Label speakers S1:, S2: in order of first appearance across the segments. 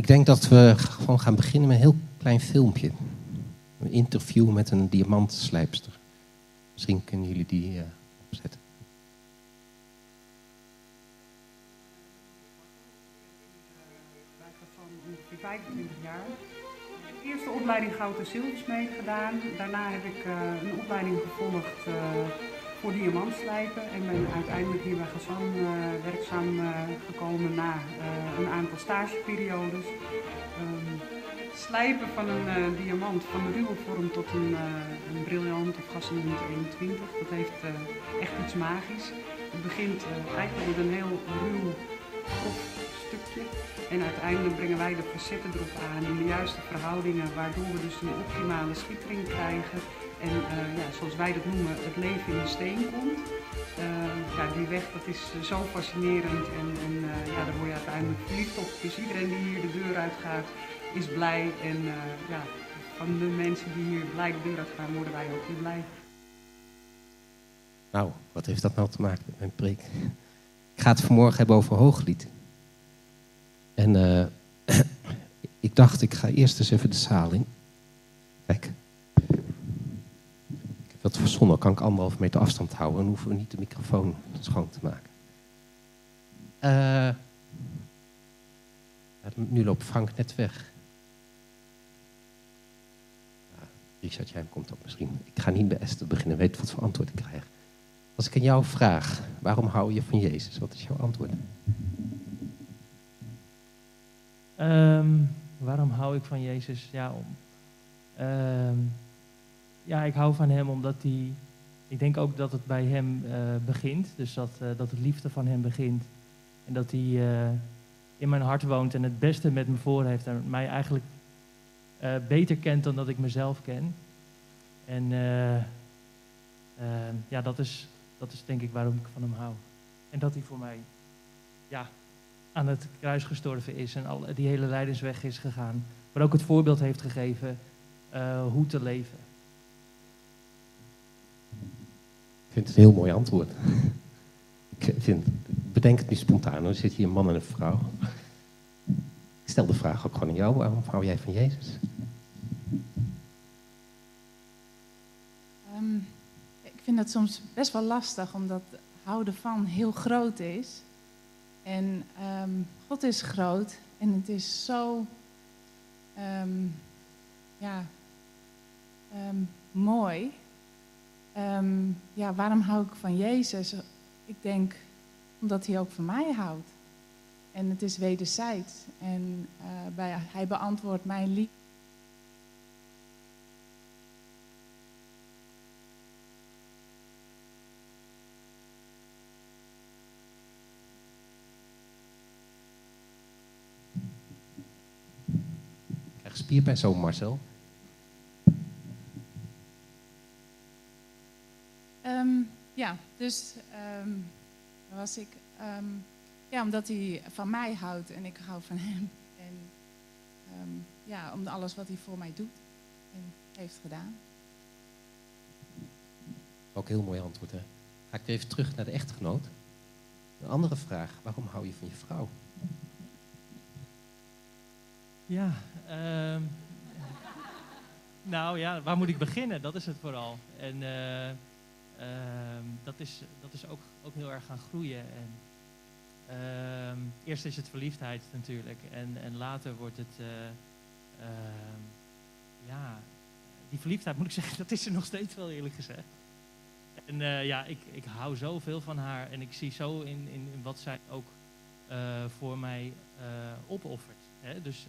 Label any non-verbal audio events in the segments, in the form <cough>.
S1: ik denk dat we gewoon gaan beginnen met een heel klein filmpje. Een interview met een diamantslijpster. Misschien kunnen jullie die uh, opzetten.
S2: ongeveer 25 jaar. De opleiding Goud en Zilversmeed gedaan. Daarna heb ik uh, een opleiding gevolgd uh, voor diamantslijpen en ben uiteindelijk hier bij Gazan uh, werkzaam gekomen na een aantal stageperiodes. Um, slijpen van een diamant van de ruwe vorm tot een, een briljant of gassenmunt 21, dat heeft echt iets magisch. Het begint eigenlijk met een heel ruw stukje en uiteindelijk brengen wij de facetten erop aan in de juiste verhoudingen, waardoor we dus een optimale schittering krijgen. En uh, ja, zoals wij dat noemen, het leven in de steen komt. Uh, ja, die weg dat is zo fascinerend en, en ja, daar word je uiteindelijk verliefd. Dus iedereen die hier de deur uitgaat is blij. En ja, van de mensen die hier blij de deur uitgaan, worden wij ook weer blij.
S1: Nou, wat heeft dat nou te maken met mijn preek? Ik ga het vanmorgen hebben over hooglied. En <clears throat> ik dacht, ik ga eerst eens even de zaal in. Kijk. Heb wat verzonnen. Kan ik anderhalf meter afstand houden. Dan hoeven we niet de microfoon schoon te maken. Uh, nu loopt Frank net weg. Ja, Richard, jij komt ook misschien. Ik ga niet bij Esther beginnen. Weet wat voor antwoord ik krijg. Als ik aan jou vraag, waarom hou je van Jezus? Wat is jouw antwoord?
S3: Um, waarom hou ik van Jezus? Ja, om, um, ja, ik hou van Hem omdat hij. Ik denk ook dat het bij Hem uh, begint. Dus dat, uh, dat het liefde van Hem begint. En dat Hij uh, in mijn hart woont en het beste met me voor heeft. En mij eigenlijk beter kent dan dat ik mezelf ken. En ja, dat is, dat is denk ik waarom ik van Hem hou. En dat Hij voor mij ja, aan het kruis gestorven is en al, die hele lijdensweg is gegaan. Maar ook het voorbeeld heeft gegeven hoe te leven.
S1: Ik vind het een heel mooi antwoord. Ik vind, bedenk het niet spontaan. Er zit hier een man en een vrouw. Ik stel de vraag ook gewoon aan jou. Waarom hou jij van Jezus?
S4: Um, ik vind het soms best wel lastig, omdat houden van heel groot is. En um, God is groot en het is zo um, ja, mooi. ja, waarom hou ik van Jezus? Ik denk omdat hij ook van mij houdt. En het is wederzijds. En uh, bij, hij beantwoordt mijn liefde.
S1: spierpijn zo, Marcel?
S4: Um, ja, dus um, was ik. Um, ja, omdat hij van mij houdt en ik hou van hem. En ja, om alles wat hij voor mij doet en heeft gedaan.
S1: Ook een heel mooi antwoord, hè? Ga ik even terug naar de echtgenoot. Een andere vraag: waarom hou je van je vrouw?
S3: Ja, uh, <laughs> nou ja, waar moet ik beginnen? Dat is het vooral. En uh, dat is, dat is ook, ook heel erg gaan groeien. En, ehm, eerst is het verliefdheid natuurlijk. En, en later wordt het, uh, ja, die verliefdheid moet ik <laughs> zeggen, dat is er nog steeds wel eerlijk gezegd. En ja, ik, ik hou zoveel van haar en ik zie zo in, in, wat zij ook voor mij opoffert. Hè? Dus,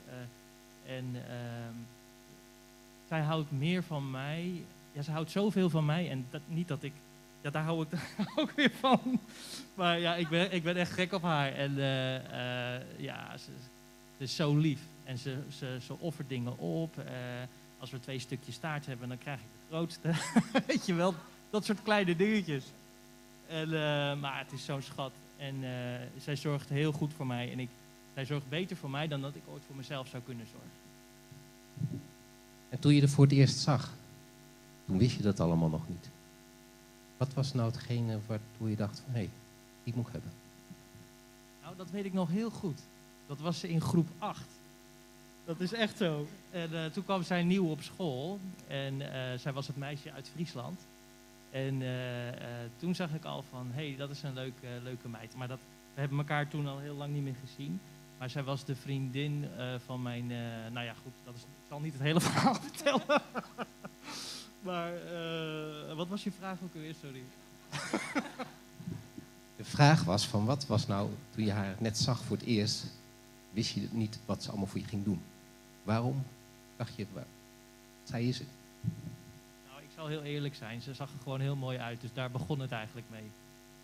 S3: en zij houdt meer van mij. Ja, ze houdt zoveel van mij. En dat, niet dat ik. Ja, daar hou ik <laughs> ook weer van. Maar ja, ik ben, ik ben echt gek op haar. En uh, ja, ze, is zo lief. En ze, ze, ze offert dingen op. als we twee stukjes taart hebben, dan krijg ik de grootste. <laughs> Weet je wel, dat soort kleine dingetjes. En, maar het is zo'n schat. En zij zorgt heel goed voor mij. En ik, hij zorgt beter voor mij dan dat ik ooit voor mezelf zou kunnen zorgen.
S1: En toen je er voor het eerst zag, toen wist je dat allemaal nog niet. Wat was nou hetgene waartoe je dacht van, hé, hey, ik moet hebben?
S3: Nou, dat weet ik nog heel goed. Dat was in groep 8. Dat is echt zo. En eh, toen kwam zij nieuw op school. En eh, zij was het meisje uit Friesland. En eh, eh, toen zag ik al van, hé, hey, dat is een leuke, leuke meid. Maar dat, we hebben elkaar toen al heel lang niet meer gezien. Maar zij was de vriendin eh, van mijn, eh, nou ja goed, dat is, ik zal niet het hele <laughs> verhaal vertellen. Maar eh, wat was je vraag ook alweer, sorry? <laughs>
S1: De vraag was van wat was nou, toen je haar net zag voor het eerst, wist je niet wat ze allemaal voor je ging doen. Waarom dacht je, waar, zij is het?
S3: Nou, ik zal heel eerlijk zijn. Ze zag er gewoon heel mooi uit. Dus daar begon het eigenlijk mee.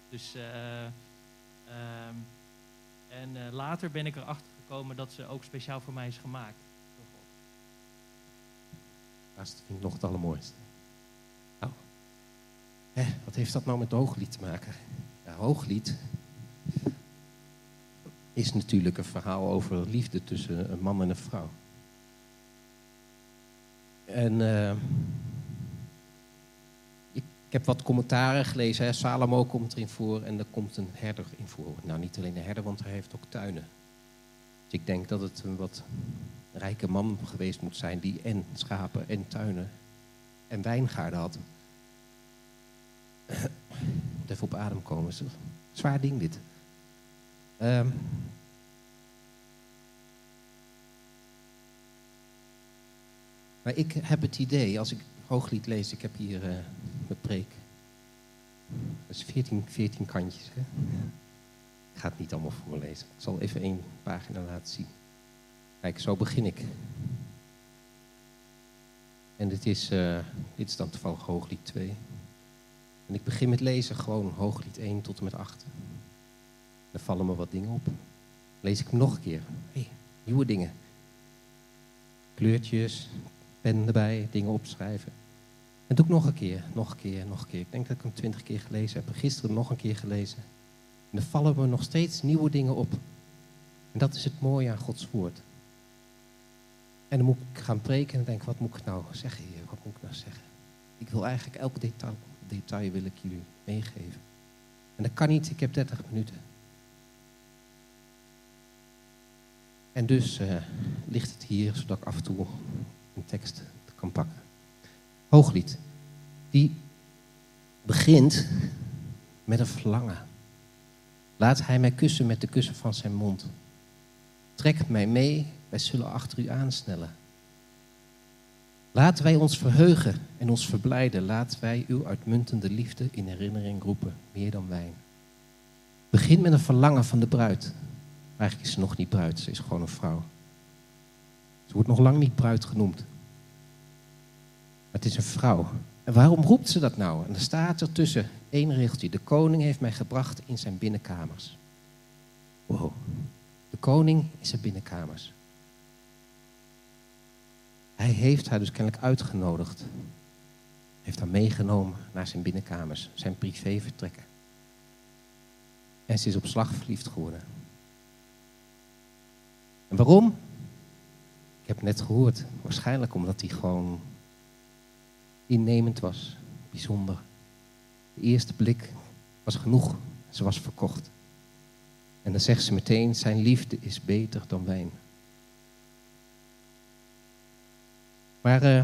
S3: Dus, eh, ehm, en eh, later ben ik erachter gekomen dat ze ook speciaal voor mij is gemaakt.
S1: Dat vind ik nog het allermooiste. Hè, wat heeft dat nou met hooglied te maken? Ja, hooglied is natuurlijk een verhaal over liefde tussen een man en een vrouw. En eh, ik, ik heb wat commentaren gelezen. Hè. Salomo komt erin voor en er komt een herder in voor. Nou, niet alleen een herder, want hij heeft ook tuinen. Dus ik denk dat het een wat rijke man geweest moet zijn die en schapen en tuinen en wijngaarden had. <coughs> Even op adem komen. is Zwaar ding dit. Ehm. maar ik heb het idee, als ik hooglied lees, ik heb hier eh mijn preek. Dat is 14, 14 kantjes. Hè? Ik ga het niet allemaal voorlezen. Ik zal even één pagina laten zien. Kijk, zo begin ik. En dit is, eh, dit is dan toevallig Hooglied 2. En ik begin met lezen gewoon Hooglied 1 tot en met 8. Dan vallen me wat dingen op. Lees ik hem nog een keer. hey, nieuwe dingen. Kleurtjes, pen erbij, dingen opschrijven. En doe ik nog een keer, nog een keer, nog een keer. Ik denk dat ik hem twintig keer gelezen heb. Gisteren nog een keer gelezen. En er vallen me nog steeds nieuwe dingen op. En dat is het mooie aan Gods woord. En dan moet ik gaan preken en dan denk wat moet ik nou zeggen hier? Wat moet ik nou zeggen? Ik wil eigenlijk elk detail, detail wil ik jullie meegeven. En dat kan niet, ik heb 30 minuten. En dus uh, ligt het hier, zodat ik af en toe een tekst kan pakken. Hooglied, die begint met een verlangen. Laat hij mij kussen met de kussen van zijn mond. Trek mij mee, wij zullen achter u aansnellen. Laten wij ons verheugen en ons verblijden. Laten wij uw uitmuntende liefde in herinnering roepen, meer dan wijn. Begin met een verlangen van de bruid. Eigenlijk is ze nog niet bruid, ze is gewoon een vrouw. Ze wordt nog lang niet bruid genoemd. Maar het is een vrouw. En waarom roept ze dat nou? En er staat er tussen één regeltje. De koning heeft mij gebracht in zijn binnenkamers. Wow. De koning in zijn binnenkamers. Hij heeft haar dus kennelijk uitgenodigd. Heeft haar meegenomen naar zijn binnenkamers, zijn privévertrekken. En ze is op slag verliefd geworden. En waarom? Ik heb net gehoord. Waarschijnlijk omdat hij gewoon innemend was. Bijzonder. De eerste blik was genoeg. Ze was verkocht. En dan zegt ze meteen, zijn liefde is beter dan wijn. Maar uh,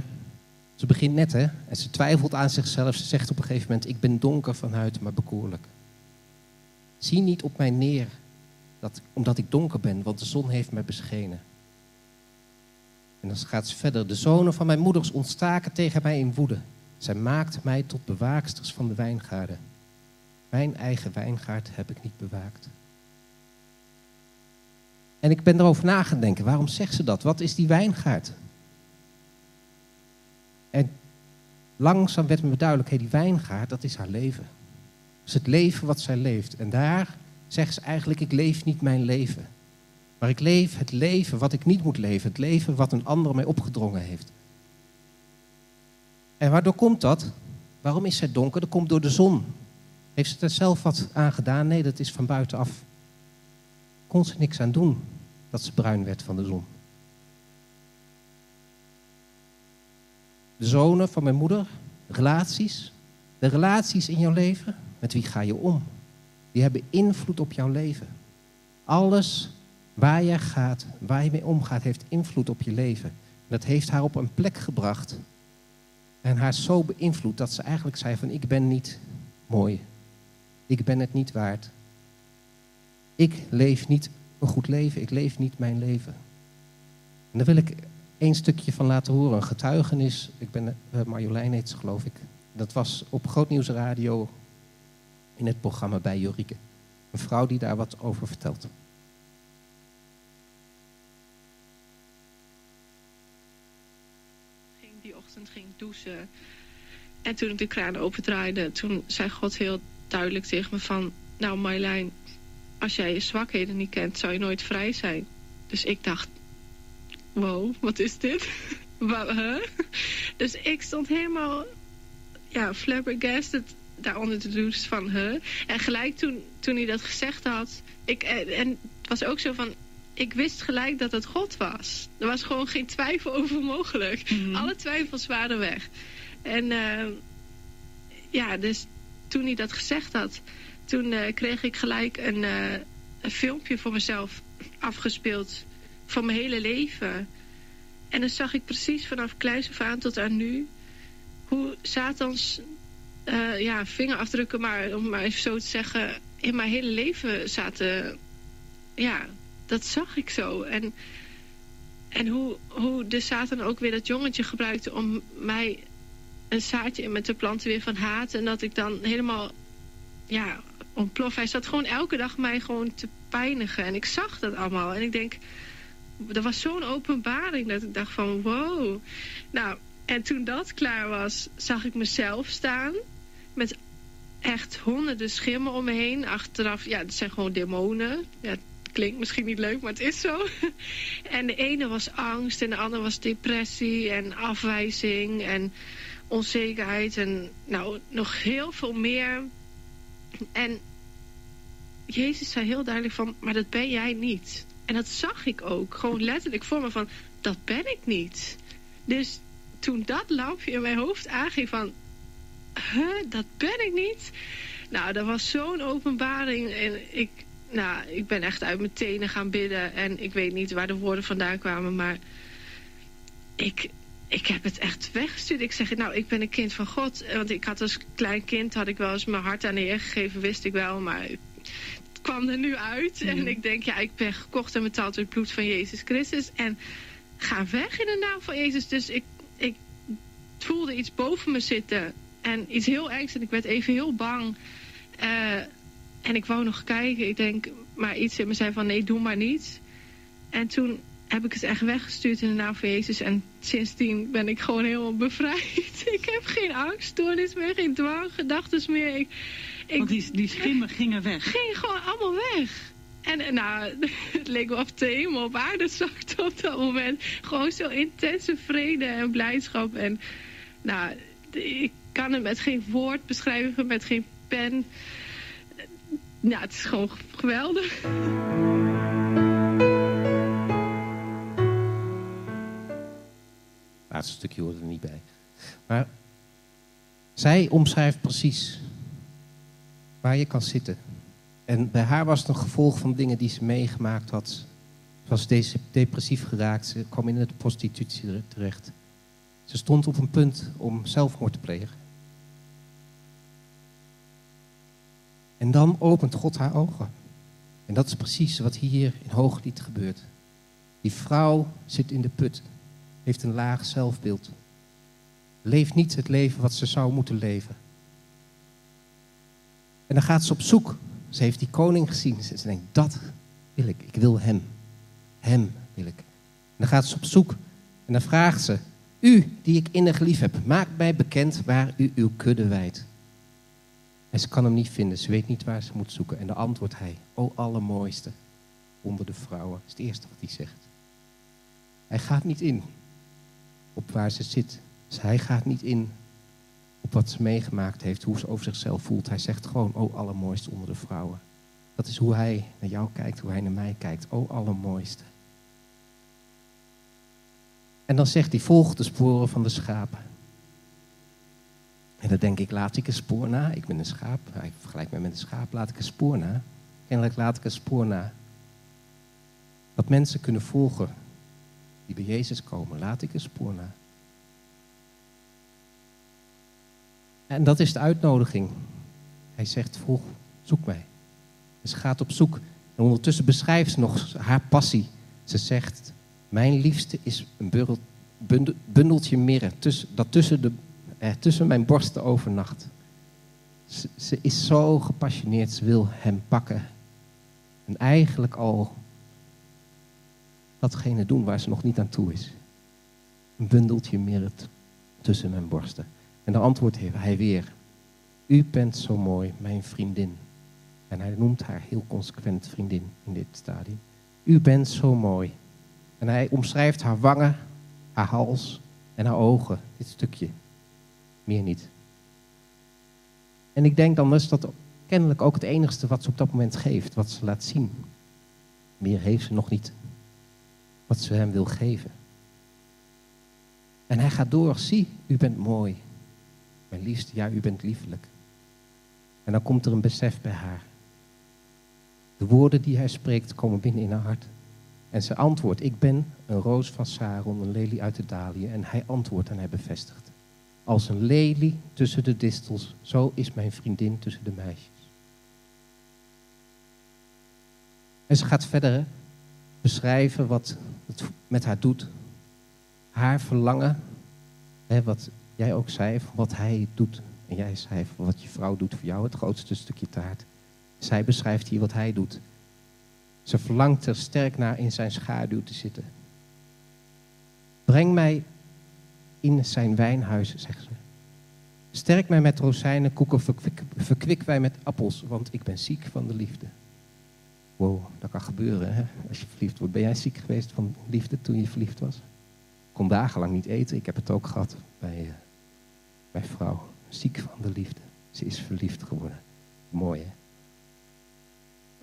S1: ze begint net, hè. En ze twijfelt aan zichzelf. Ze zegt op een gegeven moment, ik ben donker van huid, maar bekoorlijk. Zie niet op mij neer, dat, omdat ik donker ben, want de zon heeft mij beschenen. En dan gaat ze verder. De zonen van mijn moeders ontstaken tegen mij in woede. Zij maakt mij tot bewaaksters van de wijngaarden. Mijn eigen wijngaard heb ik niet bewaakt. En ik ben erover na gaan denken, waarom zegt ze dat? Wat is die wijngaard? En langzaam werd me duidelijk, hey, die wijngaard, dat is haar leven. Is het leven wat zij leeft. En daar zegt ze eigenlijk, ik leef niet mijn leven. Maar ik leef het leven wat ik niet moet leven. Het leven wat een ander mij opgedrongen heeft. En waardoor komt dat? Waarom is zij donker? Dat komt door de zon. Heeft ze er zelf wat aan gedaan? Nee, dat is van buitenaf. Kon ze niks aan doen dat ze bruin werd van de zon. De zonen van mijn moeder, relaties, de relaties in jouw leven, met wie ga je om? Die hebben invloed op jouw leven. Alles Waar je gaat, waar je mee omgaat, heeft invloed op je leven. Dat heeft haar op een plek gebracht en haar zo beïnvloed dat ze eigenlijk zei van ik ben niet mooi. Ik ben het niet waard. Ik leef niet een goed leven. Ik leef niet mijn leven. En daar wil ik één stukje van laten horen. Een getuigenis. Ik ben, uh, Marjolein heet geloof ik. Dat was op Grootnieuws Radio in het programma bij Jorike. Een vrouw die daar wat over vertelt.
S5: Die ochtend ging douchen. En toen ik de kraan opendraaide, toen zei God heel duidelijk tegen me van... Nou Marjolein, als jij je zwakheden niet kent, zou je nooit vrij zijn. Dus ik dacht, wow, wat is dit? <laughs> huh? Dus ik stond helemaal ja, flabbergasted daaronder te doen van huh. En gelijk toen, toen hij dat gezegd had, ik, eh, en het was ook zo van, ik wist gelijk dat het God was. Er was gewoon geen twijfel <laughs> over mogelijk. Mhm. Alle twijfels waren weg. En uh, ja, dus toen hij dat gezegd had, toen uh, kreeg ik gelijk een, uh, een filmpje voor mezelf afgespeeld van mijn hele leven. En dan zag ik precies vanaf aan tot aan nu hoe Satans uh, ja, vingerafdrukken, maar om maar even zo te zeggen, in mijn hele leven zaten. Ja, dat zag ik zo. En, en hoe, hoe de Satan ook weer dat jongetje gebruikte om mij een zaadje in me te planten weer van haat. En dat ik dan helemaal ja, ontplof. Hij zat gewoon elke dag mij gewoon te pijnigen. En ik zag dat allemaal. En ik denk, er was zo'n openbaring dat ik dacht van wow. Nou, en toen dat klaar was, zag ik mezelf staan. Met echt honderden schimmen om me heen. Achteraf, ja, dat zijn gewoon demonen. Ja, het klinkt misschien niet leuk, maar het is zo. <laughs> En de ene was angst en de andere was depressie en afwijzing en onzekerheid. En nou, nog heel veel meer. En Jezus zei heel duidelijk van, maar dat ben jij niet. En dat zag ik ook. Gewoon letterlijk voor me van, dat ben ik niet. Dus toen dat lampje in mijn hoofd aanging van, huh, dat ben ik niet. Nou, dat was zo'n openbaring. En ik, nou, ik ben echt uit mijn tenen gaan bidden. En ik weet niet waar de woorden vandaan kwamen, maar ik, ik heb het echt weggestuurd. Ik zeg, nou, ik ben een kind van God. Want ik had als klein kind, had ik wel eens mijn hart aan de Heer gegeven, wist ik wel. Maar kwam er nu uit. En mhm. ik denk, ja, ik ben gekocht en betaald door het bloed van Jezus Christus. En ga weg in de naam van Jezus. Dus ik, ik voelde iets boven me zitten. En iets heel engs. En ik werd even heel bang. Uh, en ik wou nog kijken. Ik denk, maar iets in me zei van, nee, doe maar niet. En toen heb ik het echt weggestuurd in de naam van Jezus. En sindsdien ben ik gewoon helemaal bevrijd. <laughs> ik heb geen angststoornis meer, geen dwanggedachten meer. Ik,
S2: ik, Want die, die schimmen gingen weg?
S5: Gingen gewoon allemaal weg. En nou, <laughs> het leek wel of de hemel op aarde zakte op dat moment. Gewoon zo intense vrede en blijdschap. En nou, ik kan het met geen woord beschrijven, met geen pen. Nou, het is gewoon geweldig.
S1: laatste stukje hoort er niet bij. Maar zij omschrijft precies waar je kan zitten. En bij haar was het een gevolg van dingen die ze meegemaakt had. Ze was depressief geraakt, ze kwam in de prostitutie terecht. Ze stond op een punt om zelfmoord te plegen. En dan opent God haar ogen. En dat is precies wat hier in Hooglied gebeurt. Die vrouw zit in de put heeft een laag zelfbeeld. Leeft niet het leven wat ze zou moeten leven. En dan gaat ze op zoek. Ze heeft die koning gezien. Ze denkt, dat wil ik. Ik wil hem. Hem wil ik. En dan gaat ze op zoek. En dan vraagt ze, u die ik innig lief heb, maak mij bekend waar u uw kudde wijdt. En ze kan hem niet vinden. Ze weet niet waar ze moet zoeken. En dan antwoordt hij, o allermooiste onder de vrouwen. Dat is het eerste wat hij zegt. Hij gaat niet in op waar ze zit. Dus hij gaat niet in op wat ze meegemaakt heeft, hoe ze over zichzelf voelt. Hij zegt gewoon, oh allermooiste onder de vrouwen. Dat is hoe hij naar jou kijkt, hoe hij naar mij kijkt. Oh allermooiste. En dan zegt hij, volg de sporen van de schapen. En dan denk ik, laat ik een spoor na. Ik ben een schaap. Hij vergelijkt me met een schaap. Laat ik een spoor na. Kennelijk laat ik een spoor na. Dat mensen kunnen volgen die bij Jezus komen. Laat ik een spoor na. En dat is de uitnodiging. Hij zegt, volg, zoek mij. Dus ze gaat op zoek. En ondertussen beschrijft ze nog haar passie. Ze zegt, mijn liefste is een bundeltje mirre tussen, dat tussen, de, eh, tussen mijn borsten overnacht. Ze, is zo gepassioneerd, ze wil hem pakken. En eigenlijk al datgene doen waar ze nog niet aan toe is. Een bundeltje mirre tussen mijn borsten. En dan antwoordt hij weer, u bent zo mooi, mijn vriendin. En hij noemt haar heel consequent vriendin in dit stadium. U bent zo mooi. En hij omschrijft haar wangen, haar hals en haar ogen. Dit stukje. Meer niet. En ik denk dan is dat kennelijk ook het enigste wat ze op dat moment geeft, wat ze laat zien. Meer heeft ze nog niet. Wat ze hem wil geven. En hij gaat door. Zie, u bent mooi. Mijn liefste, ja, u bent liefelijk. En dan komt er een besef bij haar. De woorden die hij spreekt komen binnen in haar hart. En ze antwoordt, ik ben een roos van Saron, een lelie uit de dalië. En hij antwoordt en hij bevestigt. Als een lelie tussen de distels, zo is mijn vriendin tussen de meisjes. En ze gaat verder beschrijven wat het met haar doet. Haar verlangen, hè, wat jij ook zei, van wat hij doet. En jij zei van wat je vrouw doet voor jou, het grootste stukje taart. Zij beschrijft hier wat hij doet. Ze verlangt er sterk naar in zijn schaduw te zitten. Breng mij in zijn wijnhuis, zegt ze. Sterk mij met rozijnen, koeken, verkwik, wij met appels, want ik ben ziek van de liefde. Wow, dat kan gebeuren hè? als je verliefd wordt. Ben jij ziek geweest van liefde toen je verliefd was? Kon dagenlang niet eten. Ik heb het ook gehad bij uh, mijn vrouw. Ziek van de liefde. Ze is verliefd geworden. Mooi hè?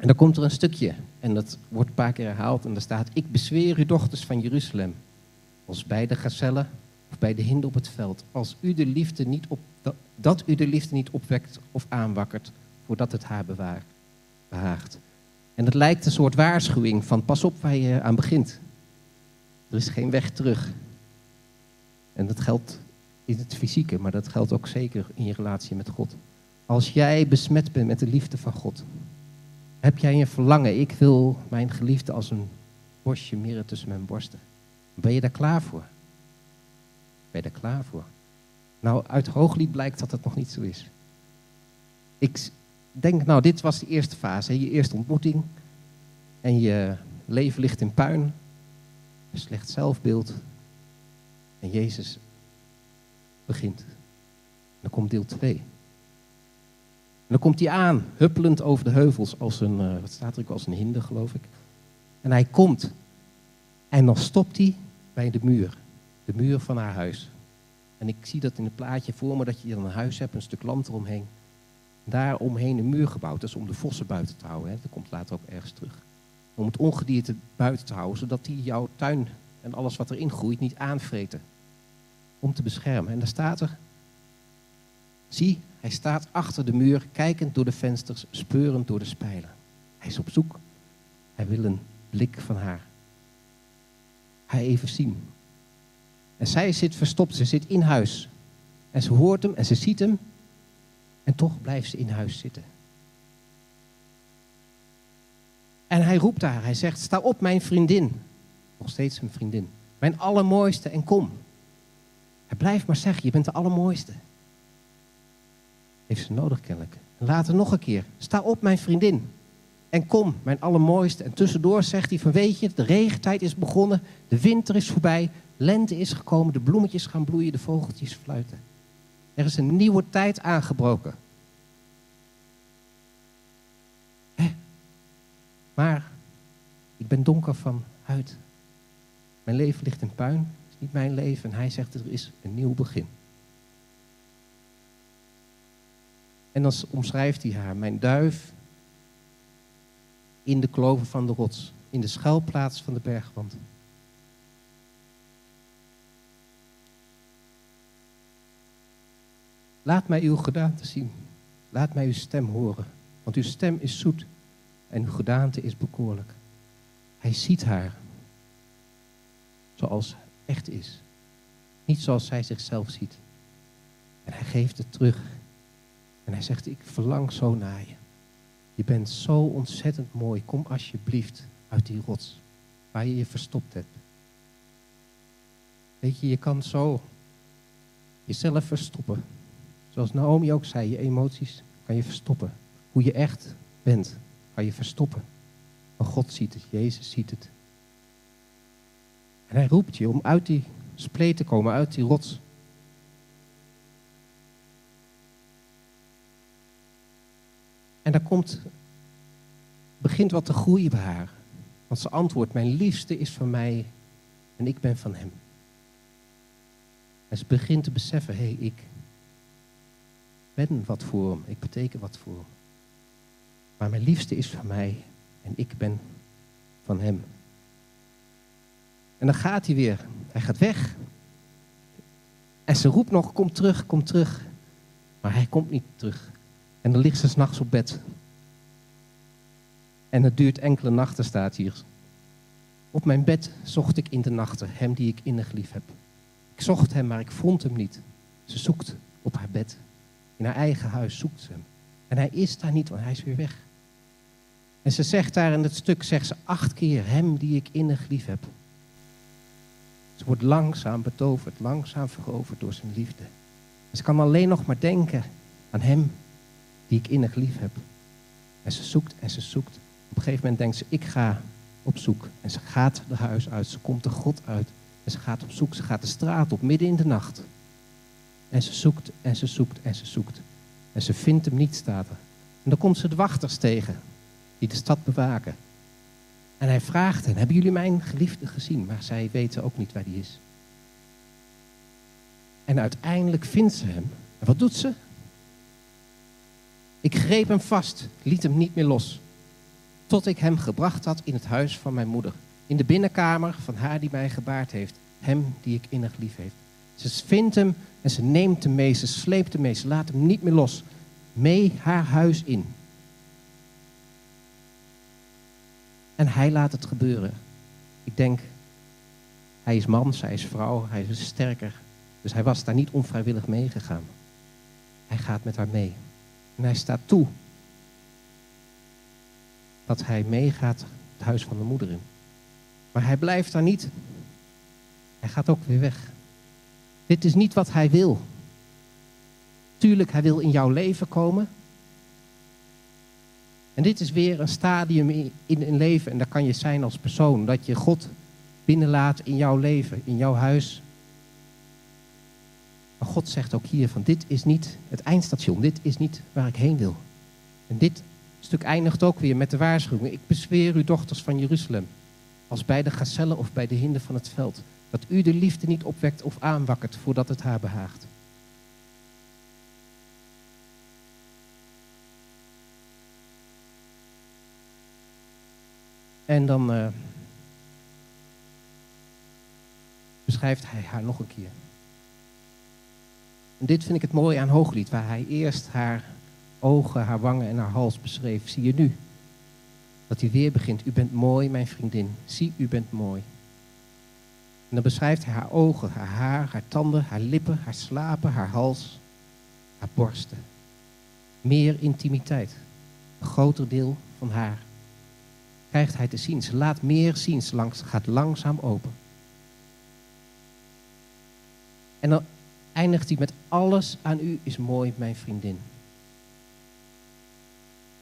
S1: En dan komt er een stukje, en dat wordt een paar keer herhaald, en daar staat: Ik bezweer u, dochters van Jeruzalem, als bij de gazellen of bij de hinden op het veld, als u de liefde niet op, dat, dat u de liefde niet opwekt of aanwakkert, voordat het haar bewaart, behaagt. En het lijkt een soort waarschuwing van pas op waar je aan begint. Er is geen weg terug. En dat geldt in het fysieke, maar dat geldt ook zeker in je relatie met God. Als jij besmet bent met de liefde van God, heb jij een verlangen, ik wil mijn geliefde als een bosje mirre tussen mijn borsten. Ben je daar klaar voor? Ben je daar klaar voor? Nou, uit Hooglied blijkt dat het nog niet zo is. Ik denk, nou, dit was de eerste fase, je eerste ontmoeting. En je leven ligt in puin, slecht zelfbeeld. En Jezus begint. Dan komt deel 2. En dan komt hij aan, huppelend over de heuvels, als een, uh, wat staat er ook, als een hinde, geloof ik. En hij komt. En dan stopt hij bij de muur. De muur van haar huis. En ik zie dat in het plaatje voor me, dat je dan een huis hebt, een stuk land eromheen. Daar omheen een muur gebouwd. Is om de vossen buiten te houden. Hè. Dat komt later ook ergens terug. Om het ongedierte buiten te houden, zodat die jouw tuin en alles wat erin groeit niet aanvreten. Om te beschermen. En daar staat er, zie, hij staat achter de muur, kijkend door de vensters, speurend door de spijlen. Hij is op zoek. Hij wil een blik van haar. Hij even zien. En zij zit verstopt, ze zit in huis. En ze hoort hem en ze ziet hem. En toch blijft ze in huis zitten. En hij roept haar, hij zegt, sta op mijn vriendin. Nog steeds een vriendin. Mijn allermooiste en kom. Hij blijft maar zeggen, je bent de allermooiste. Heeft ze nodig kennelijk. En later nog een keer, sta op mijn vriendin. En kom, mijn allermooiste. En tussendoor zegt hij van weet je, de regentijd is begonnen. De winter is voorbij. Lente is gekomen. De bloemetjes gaan bloeien. De vogeltjes fluiten. Er is een nieuwe tijd aangebroken. Hè? Maar ik ben donker van huid. Mijn leven ligt in puin. Het is niet mijn leven. En hij zegt er is een nieuw begin. En dan omschrijft hij haar. Mijn duif in de kloven van de rots. In de schuilplaats van de bergwand. Laat mij uw gedaante zien. Laat mij uw stem horen. Want uw stem is zoet en uw gedaante is bekoorlijk. Hij ziet haar zoals echt is. Niet zoals zij zichzelf ziet. En hij geeft het terug. En hij zegt, ik verlang zo naar je. Je bent zo ontzettend mooi. Kom alsjeblieft uit die rots waar je je verstopt hebt. Weet je, je kan zo jezelf verstoppen. Zoals Naomi ook zei, je emoties kan je verstoppen. Hoe je echt bent, kan je verstoppen. Maar God ziet het, Jezus ziet het. En hij roept je om uit die spleet te komen, uit die rots. En daar komt, begint wat te groeien bij haar. Want ze antwoordt, mijn liefste is van mij en ik ben van hem. En ze begint te beseffen, hé, hey, ik ben wat voor hem, ik beteken wat voor hem. Maar mijn liefste is van mij en ik ben van hem. En dan gaat hij weer. Hij gaat weg. En ze roept nog, kom terug, kom terug. Maar hij komt niet terug. En dan ligt ze s'nachts op bed. En het duurt enkele nachten, staat hier. Op mijn bed zocht ik in de nachten hem die ik innig lief heb. Ik zocht hem, maar ik vond hem niet. Ze zoekt op haar bed. In haar eigen huis zoekt ze hem. En hij is daar niet, want hij is weer weg. En ze zegt daar in het stuk, zegt ze acht keer, hem die ik innig lief heb. Ze wordt langzaam betoverd, langzaam veroverd door zijn liefde. Ze kan alleen nog maar denken aan hem die ik innig lief heb. En ze zoekt en ze zoekt. Op een gegeven moment denkt ze, ik ga op zoek. En ze gaat de huis uit, ze komt de God uit. En ze gaat op zoek, ze gaat de straat op, midden in de nacht. En ze zoekt en ze zoekt en ze zoekt. En ze vindt hem niet, staat er. En dan komt ze de wachters tegen, die de stad bewaken. En hij vraagt hen, hebben jullie mijn geliefde gezien? Maar zij weten ook niet waar die is. En uiteindelijk vindt ze hem. En wat doet ze? Ik greep hem vast, liet hem niet meer los. Tot ik hem gebracht had in het huis van mijn moeder. In de binnenkamer van haar die mij gebaard heeft. Hem die ik innig lief heeft. Ze vindt hem en ze neemt hem mee. Ze sleept hem mee. Ze laat hem niet meer los. Mee haar huis in. En hij laat het gebeuren. Ik denk, hij is man, zij is vrouw, hij is sterker. Dus hij was daar niet onvrijwillig meegegaan. Hij gaat met haar mee. En hij staat toe dat hij meegaat het huis van de moeder in. Maar hij blijft daar niet. Hij gaat ook weer weg. Dit is niet wat hij wil. Tuurlijk, hij wil in jouw leven komen. En dit is weer een stadium in een leven, en dat kan je zijn als persoon, dat je God binnenlaat in jouw leven, in jouw huis. Maar God zegt ook hier van dit is niet het eindstation, dit is niet waar ik heen wil. En dit stuk eindigt ook weer met de waarschuwing. Ik bezweer u dochters van Jeruzalem, als bij de gazellen of bij de hinden van het veld, dat u de liefde niet opwekt of aanwakkert voordat het haar behaagt. En dan uh, beschrijft hij haar nog een keer. En dit vind ik het mooie aan Hooglied, waar hij eerst haar ogen, haar wangen en haar hals beschreef. Zie je nu dat hij weer begint. U bent mooi, mijn vriendin. Zie, u bent mooi. En dan beschrijft hij haar ogen, haar haar, haar tanden, haar lippen, haar slapen, haar hals, haar borsten. Meer intimiteit. Een groter deel van haar krijgt hij te zien. Ze laat meer zien. Ze langs, gaat langzaam open. En dan eindigt hij met alles aan u is mooi, mijn vriendin.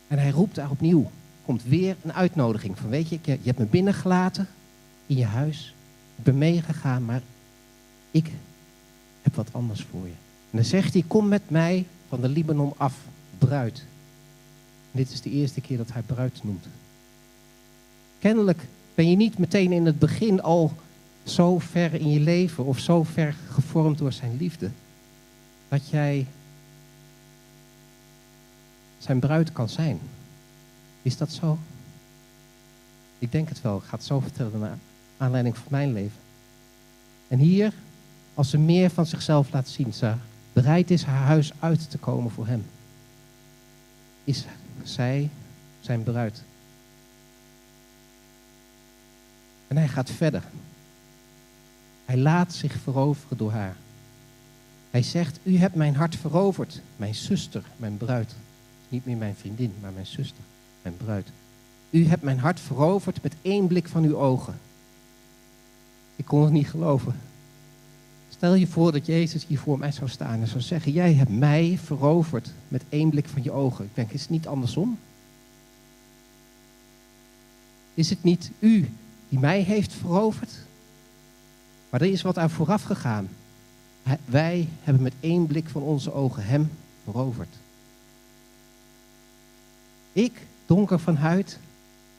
S1: En hij roept daar opnieuw. Komt weer een uitnodiging van, weet je, je hebt me binnengelaten in je huis. Ik ben meegegaan, maar ik heb wat anders voor je. En dan zegt hij, kom met mij van de Libanon af, bruid. Dit is de eerste keer dat hij bruid noemt. Kennelijk ben je niet meteen in het begin al zo ver in je leven of zo ver gevormd door zijn liefde. Dat jij zijn bruid kan zijn. Is dat zo? Ik denk het wel. Ik ga het zo vertellen naar aanleiding van mijn leven. En hier, als ze meer van zichzelf laat zien, ze bereid is haar huis uit te komen voor hem, is zij zijn bruid. En hij gaat verder. Hij laat zich veroveren door haar. Hij zegt, u hebt mijn hart veroverd, mijn zuster, mijn bruid. Niet meer mijn vriendin, maar mijn zuster, mijn bruid. U hebt mijn hart veroverd met één blik van uw ogen. Ik kon het niet geloven. Stel je voor dat Jezus hier voor mij zou staan en zou zeggen: Jij hebt mij veroverd met één blik van je ogen. Ik denk, is het niet andersom? Is het niet u die mij heeft veroverd? Maar er is wat aan vooraf gegaan. Wij hebben met één blik van onze ogen hem veroverd. Ik, donker van huid,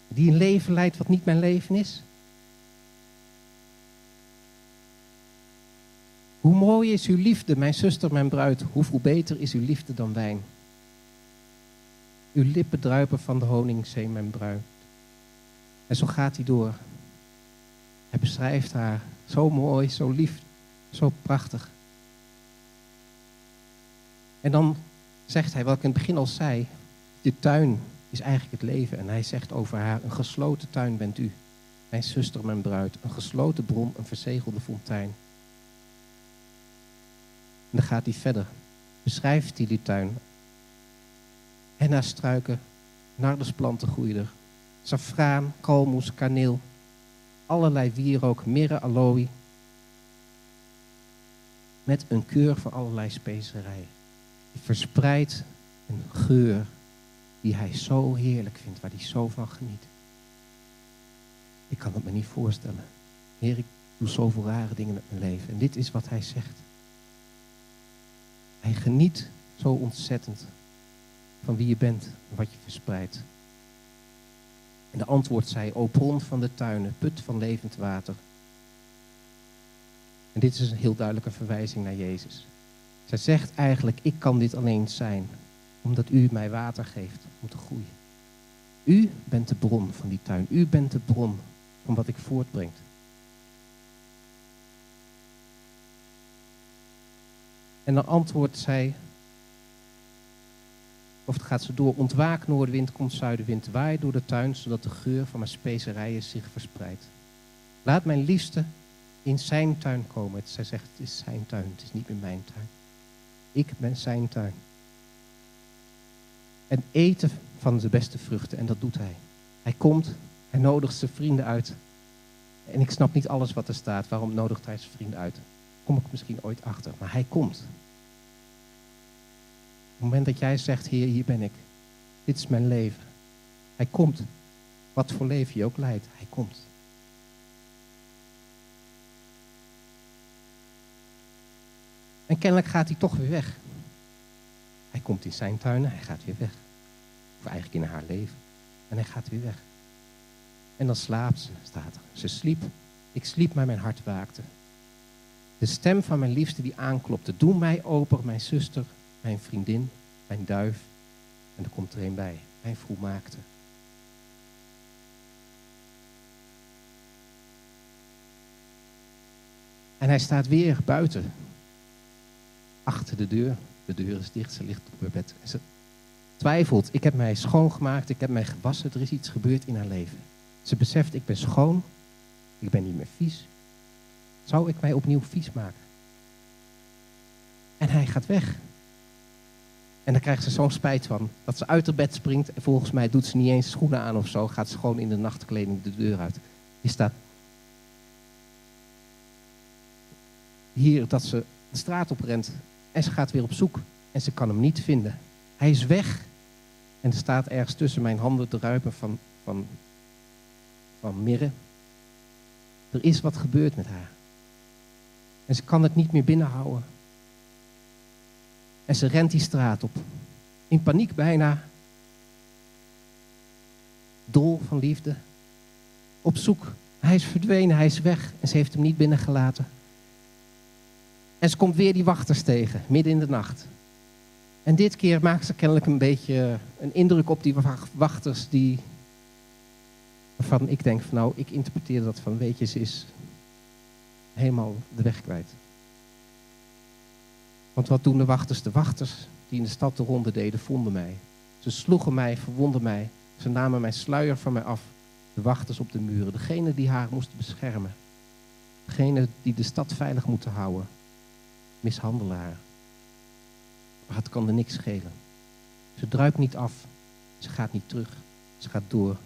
S1: die een leven leidt wat niet mijn leven is. Hoe mooi is uw liefde, mijn zuster, mijn bruid. Hoeveel beter is uw liefde dan wijn. Uw lippen druipen van de honingszee, mijn bruid. En zo gaat hij door. Hij beschrijft haar zo mooi, zo lief, zo prachtig. En dan zegt hij, wat ik in het begin al zei, de tuin is eigenlijk het leven. En hij zegt over haar, een gesloten tuin bent u. Mijn zuster, mijn bruid, een gesloten bron, een verzegelde fontein. En dan gaat hij verder. Beschrijft hij die tuin. Henna struiken, nardusplanten groeien er. Safraan, kalmoes, kaneel. Allerlei wierook, mirre, aloe. Met een keur van allerlei specerijen. Die verspreidt een geur die hij zo heerlijk vindt, waar hij zo van geniet. Ik kan het me niet voorstellen. Heer, ik doe zoveel rare dingen met mijn leven. En dit is wat hij zegt. Hij geniet zo ontzettend van wie je bent en wat je verspreidt. En de antwoord zei, o bron van de tuinen, put van levend water. En dit is een heel duidelijke verwijzing naar Jezus. Zij zegt eigenlijk, ik kan dit alleen zijn, omdat u mij water geeft om te groeien. U bent de bron van die tuin. U bent de bron van wat ik voortbrengt. En dan antwoordt zij, of het gaat ze door, ontwaak noordenwind, komt zuidenwind, waai door de tuin, zodat de geur van mijn specerijen zich verspreidt. Laat mijn liefste in zijn tuin komen. Zij zegt, het is zijn tuin, het is niet meer mijn tuin. Ik ben zijn tuin. En eten van de beste vruchten, en dat doet hij. Hij komt, hij nodigt zijn vrienden uit. En ik snap niet alles wat er staat. Waarom nodigt hij zijn vrienden uit? Kom ik misschien ooit achter. Maar hij komt. Op het moment dat jij zegt, Heer, hier ben ik. Dit is mijn leven. Hij komt. Wat voor leven je ook leidt, hij komt. En kennelijk gaat hij toch weer weg. Hij komt in zijn tuinen, hij gaat weer weg. Of eigenlijk in haar leven. En hij gaat weer weg. En dan slaapt ze, staat er. Ze sliep. Ik sliep, maar mijn hart waakte. De stem van mijn liefste die aanklopte. Doe mij open, mijn zuster, mijn vriendin, mijn duif. En er komt er een bij. Mijn maakte. En hij staat weer buiten. Achter de deur. De deur is dicht, ze ligt op haar bed. En ze twijfelt. Ik heb mij schoongemaakt, ik heb mij gewassen. Er is iets gebeurd in haar leven. Ze beseft, ik ben schoon. Ik ben niet meer vies. Zou ik mij opnieuw vies maken? En hij gaat weg. En dan krijgt ze zo'n spijt van. Dat ze uit haar bed springt. En volgens mij doet ze niet eens schoenen aan of zo. Gaat ze gewoon in de nachtkleding de deur uit. Je staat hier dat ze de straat op rent. En ze gaat weer op zoek. En ze kan hem niet vinden. Hij is weg. En er staat ergens tussen mijn handen te ruipen van, van, van mirre. Er is wat gebeurd met haar. En ze kan het niet meer binnenhouden. En ze rent die straat op. In paniek bijna. Dol van liefde. Op zoek. Hij is verdwenen, hij is weg. En ze heeft hem niet binnengelaten. En ze komt weer die wachters tegen, midden in de nacht. En dit keer maakt ze kennelijk een beetje een indruk op die wachters die... Waarvan ik denk van nou, ik interpreteer dat van weet je, ze is helemaal de weg kwijt. Want wat doen de wachters? De wachters die in de stad de ronde deden, vonden mij. Ze sloegen mij, verwonden mij. Ze namen mijn sluier van mij af. De wachters op de muren, degene die haar moesten beschermen. Degene die de stad veilig moeten houden. Mishandelaar. Maar het kan er niks schelen. Ze druipt niet af. Ze gaat niet terug. Ze gaat door.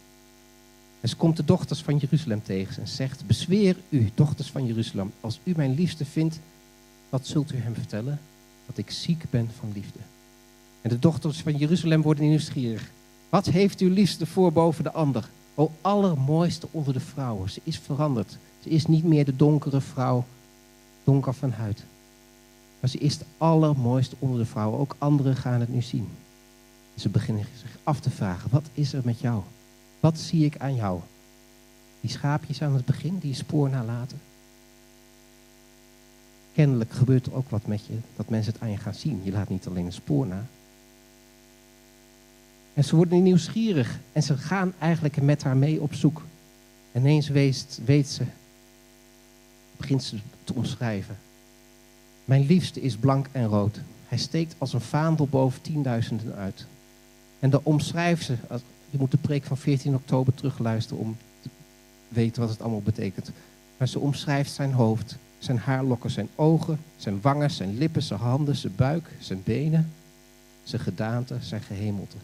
S1: En ze komt de dochters van Jeruzalem tegen en zegt: Bezweer u, dochters van Jeruzalem, als u mijn liefste vindt, wat zult u hem vertellen? Dat ik ziek ben van liefde. En de dochters van Jeruzalem worden nieuwsgierig. Wat heeft uw liefste voor boven de ander? O allermooiste onder de vrouwen. Ze is veranderd. Ze is niet meer de donkere vrouw, donker van huid. Maar ze is de allermooiste onder de vrouwen. Ook anderen gaan het nu zien. Ze beginnen zich af te vragen: wat is er met jou? Wat zie ik aan jou? Die schaapjes aan het begin, die spoor nalaten. Kennelijk gebeurt er ook wat met je, dat mensen het aan je gaan zien. Je laat niet alleen een spoor na. En ze worden nieuwsgierig en ze gaan eigenlijk met haar mee op zoek. En ineens weet, weet ze, begint ze te omschrijven. Mijn liefste is blank en rood. Hij steekt als een vaandel boven tienduizenden uit. En dan omschrijft ze, je moet de preek van 14 oktober terugluisteren om te weten wat het allemaal betekent. Maar ze omschrijft zijn hoofd, zijn haarlokken, zijn ogen, zijn wangen, zijn lippen, zijn handen, zijn buik, zijn benen, zijn gedaante, zijn gehemelte.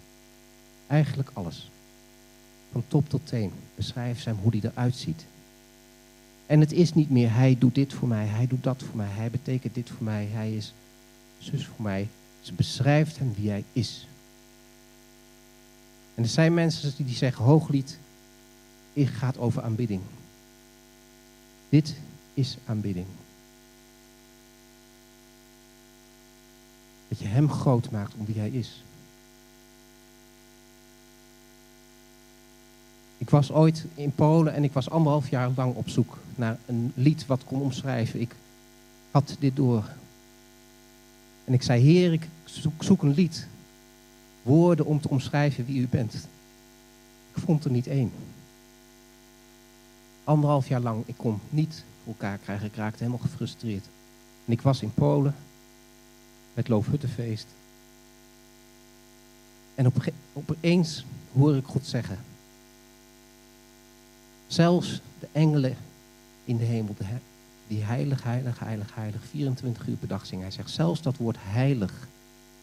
S1: Eigenlijk alles. Van top tot teen beschrijft hem hoe hij eruit ziet. En het is niet meer hij doet dit voor mij, hij doet dat voor mij, hij betekent dit voor mij, hij is zus voor mij. Ze beschrijft hem wie hij is. En er zijn mensen die zeggen, hooglied gaat over aanbidding. Dit is aanbidding. Dat je hem groot maakt om wie hij is. Ik was ooit in Polen en ik was anderhalf jaar lang op zoek naar een lied wat kon omschrijven. Ik had dit door. En ik zei, Heer, ik zoek, zoek een lied woorden om te omschrijven wie u bent. Ik vond er niet één. Anderhalf jaar lang, ik kon niet elkaar krijgen. Ik raakte helemaal gefrustreerd. En ik was in Polen met Loofhuttenfeest. En op, opeens hoor ik God zeggen. Zelfs de engelen in de hemel, die heilig, heilig, heilig, heilig, 24 uur per dag zingen. Hij zegt, zelfs dat woord heilig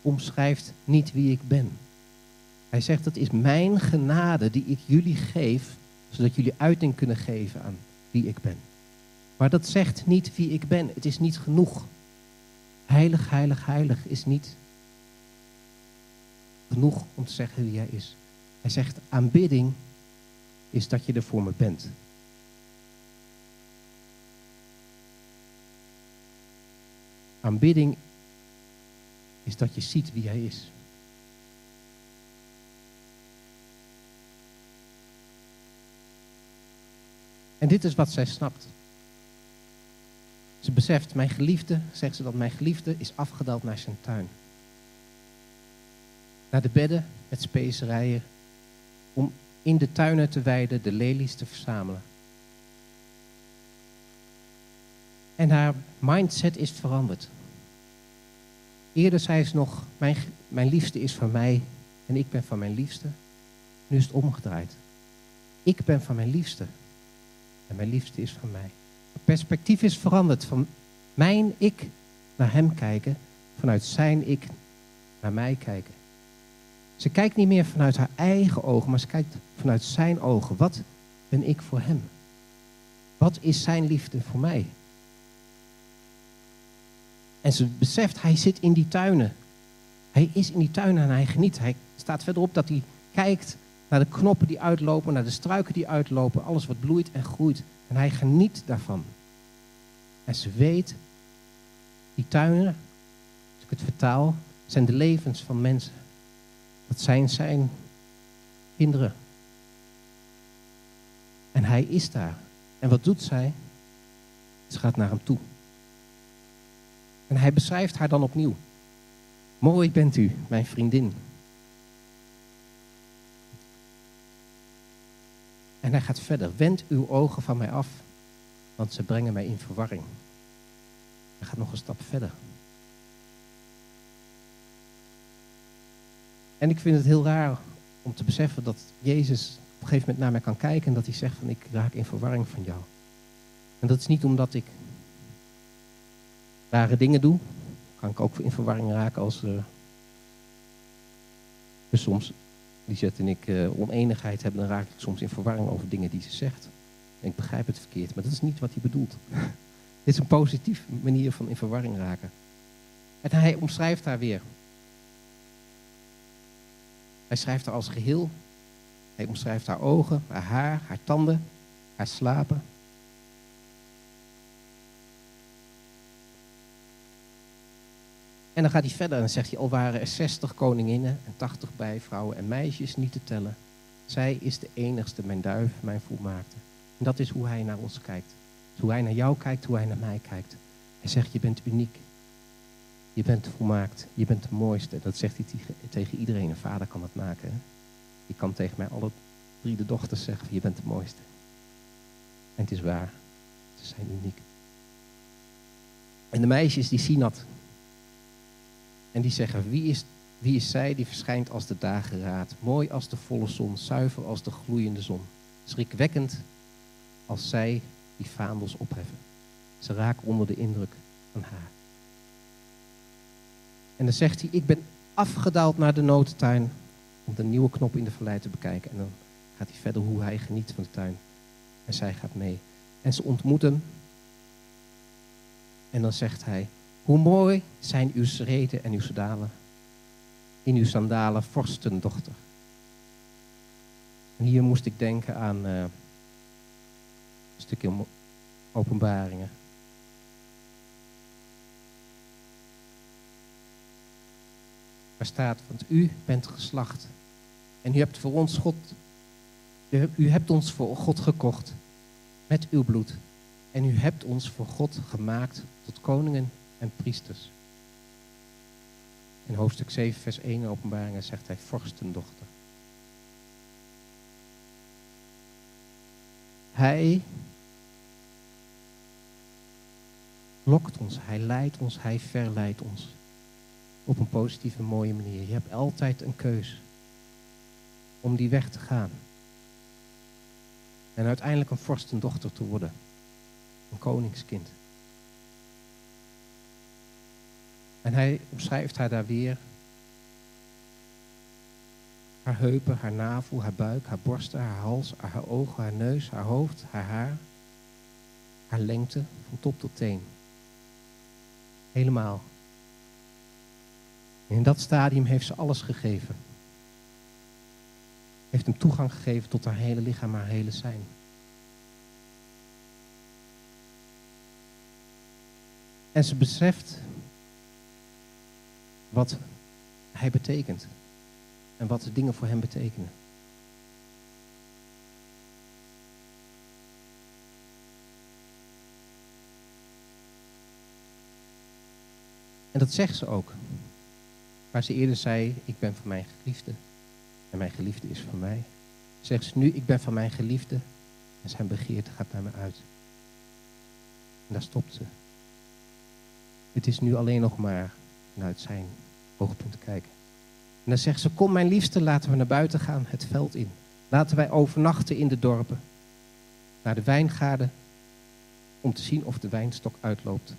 S1: omschrijft niet wie ik ben. Hij zegt, dat is mijn genade die ik jullie geef, zodat jullie uiting kunnen geven aan wie ik ben. Maar dat zegt niet wie ik ben. Het is niet genoeg. Heilig, heilig, heilig is niet genoeg om te zeggen wie hij is. Hij zegt, aanbidding is dat je er voor me bent. Aanbidding is dat je ziet wie hij is. En dit is wat zij snapt. Ze beseft, mijn geliefde, zegt ze dat mijn geliefde is afgedaald naar zijn tuin. Naar de bedden met specerijen, om in de tuinen te weiden, de lelies te verzamelen. En haar mindset is veranderd. Eerder zei ze nog, mijn, mijn liefste is van mij en ik ben van mijn liefste. Nu is het omgedraaid. Ik ben van mijn liefste en mijn liefste is van mij. Perspectief is veranderd van mijn ik naar hem kijken, vanuit zijn ik naar mij kijken. Ze kijkt niet meer vanuit haar eigen ogen, maar ze kijkt vanuit zijn ogen. Wat ben ik voor hem? Wat is zijn liefde voor mij? En ze beseft, hij zit in die tuinen. Hij is in die tuinen en hij geniet. Hij staat verderop dat hij kijkt naar de knoppen die uitlopen, naar de struiken die uitlopen, alles wat bloeit en groeit. En hij geniet daarvan. En ze weet, die tuinen, als ik het vertaal, zijn de levens van mensen. Dat zijn zijn kinderen. En hij is daar. En wat doet zij? Ze gaat naar hem toe. En hij beschrijft haar dan opnieuw. Mooi bent u, mijn vriendin. En hij gaat verder. Wend uw ogen van mij af, want ze brengen mij in verwarring. Hij gaat nog een stap verder. En ik vind het heel raar om te beseffen dat Jezus op een gegeven moment naar mij kan kijken en dat hij zegt van ik raak in verwarring van jou. En dat is niet omdat ik rare dingen doe. Kan ik ook in verwarring raken als uh, soms Lisette en ik uh, oneenigheid hebben, dan raak ik soms in verwarring over dingen die ze zegt. Ik begrijp het verkeerd, maar dat is niet wat hij bedoelt. <laughs> Dit is een positieve manier van in verwarring raken. En hij omschrijft haar weer. Hij schrijft haar als geheel. Hij omschrijft haar ogen, haar haar, haar tanden, haar slapen. En dan gaat hij verder en zegt hij, al waren er 60 koninginnen en 80 bijvrouwen en meisjes niet te tellen. Zij is de enigste, mijn duif, mijn volmaakte. En dat is hoe hij naar ons kijkt. Hoe hij naar jou kijkt, hoe hij naar mij kijkt. Hij zegt, je bent uniek. Je bent volmaakt. Je bent de mooiste. Dat zegt hij tegen iedereen. Een vader kan dat maken. Je kan tegen mij alle drie de dochters zeggen, je bent de mooiste. En het is waar. Ze zijn uniek. En de meisjes die zien dat. En die zeggen, wie is, wie is zij die verschijnt als de dageraad? Mooi als de volle zon, zuiver als de gloeiende zon. Schrikwekkend als zij die vaandels opheffen. Ze raken onder de indruk van haar. En dan zegt hij, ik ben afgedaald naar de notentuin om de nieuwe knop in de vallei te bekijken. En dan gaat hij verder hoe hij geniet van de tuin. En zij gaat mee. En ze ontmoeten. En dan zegt hij, hoe mooi zijn uw schreden en uw sandalen. In uw sandalen, vorstendochter. En hier moest ik denken aan uh, een stukje openbaringen. Waar staat, want u bent geslacht. En u hebt voor ons God, u hebt ons voor God gekocht met uw bloed. En u hebt ons voor God gemaakt tot koningen en priesters. In hoofdstuk 7, vers 1 openbaringen zegt hij vorstendochter. Hij lokt ons, hij leidt ons, hij verleidt ons. Op een positieve, mooie manier. Je hebt altijd een keus om die weg te gaan. En uiteindelijk een vorstendochter te worden. Een koningskind. En hij omschrijft haar daar weer. Haar heupen, haar navel, haar buik, haar borsten, haar hals, haar ogen, haar neus, haar hoofd, haar haar. Haar lengte van top tot teen. Helemaal. En in dat stadium heeft ze alles gegeven. Heeft hem toegang gegeven tot haar hele lichaam, haar hele zijn. En ze beseft wat hij betekent. En wat de dingen voor hem betekenen. En dat zegt ze ook. Waar ze eerder zei, ik ben van mijn geliefde. En mijn geliefde is van mij. Zegt ze nu, ik ben van mijn geliefde. En zijn begeerte gaat naar me uit. En daar stopt ze. Het is nu alleen nog maar vanuit zijn oogpunt kijken. En dan zegt ze, kom mijn liefste, laten we naar buiten gaan, het veld in. Laten wij overnachten in de dorpen. Naar de wijngaarden, om te zien of de wijnstok uitloopt.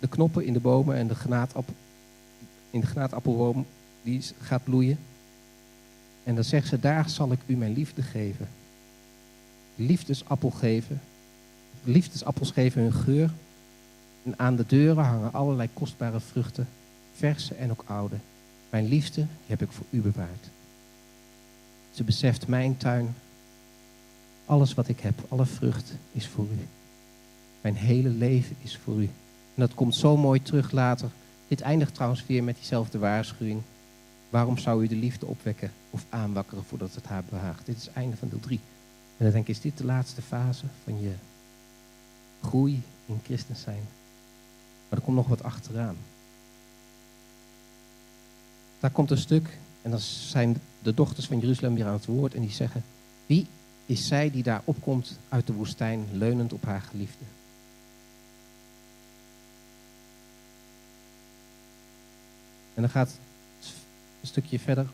S1: De knoppen in de bomen en de granaatappel, in de granaatappelboom, die gaat bloeien. En dan zegt ze, daar zal ik u mijn liefde geven. Liefdesappel geven. Liefdesappels geven hun geur. En aan de deuren hangen allerlei kostbare vruchten verse en ook oude. Mijn liefde heb ik voor u bewaard. Ze beseft mijn tuin, alles wat ik heb, alle vrucht is voor u. Mijn hele leven is voor u. En dat komt zo mooi terug later. Dit eindigt trouwens weer met diezelfde waarschuwing. Waarom zou u de liefde opwekken of aanwakkeren voordat het haar behaagt? Dit is het einde van deel 3. En dan denk ik, is dit de laatste fase van je groei in christen zijn? Maar er komt nog wat achteraan. Daar komt een stuk en dan zijn de dochters van Jeruzalem weer aan het woord en die zeggen, wie is zij die daar opkomt uit de woestijn, leunend op haar geliefde? En dan gaat een stukje verder.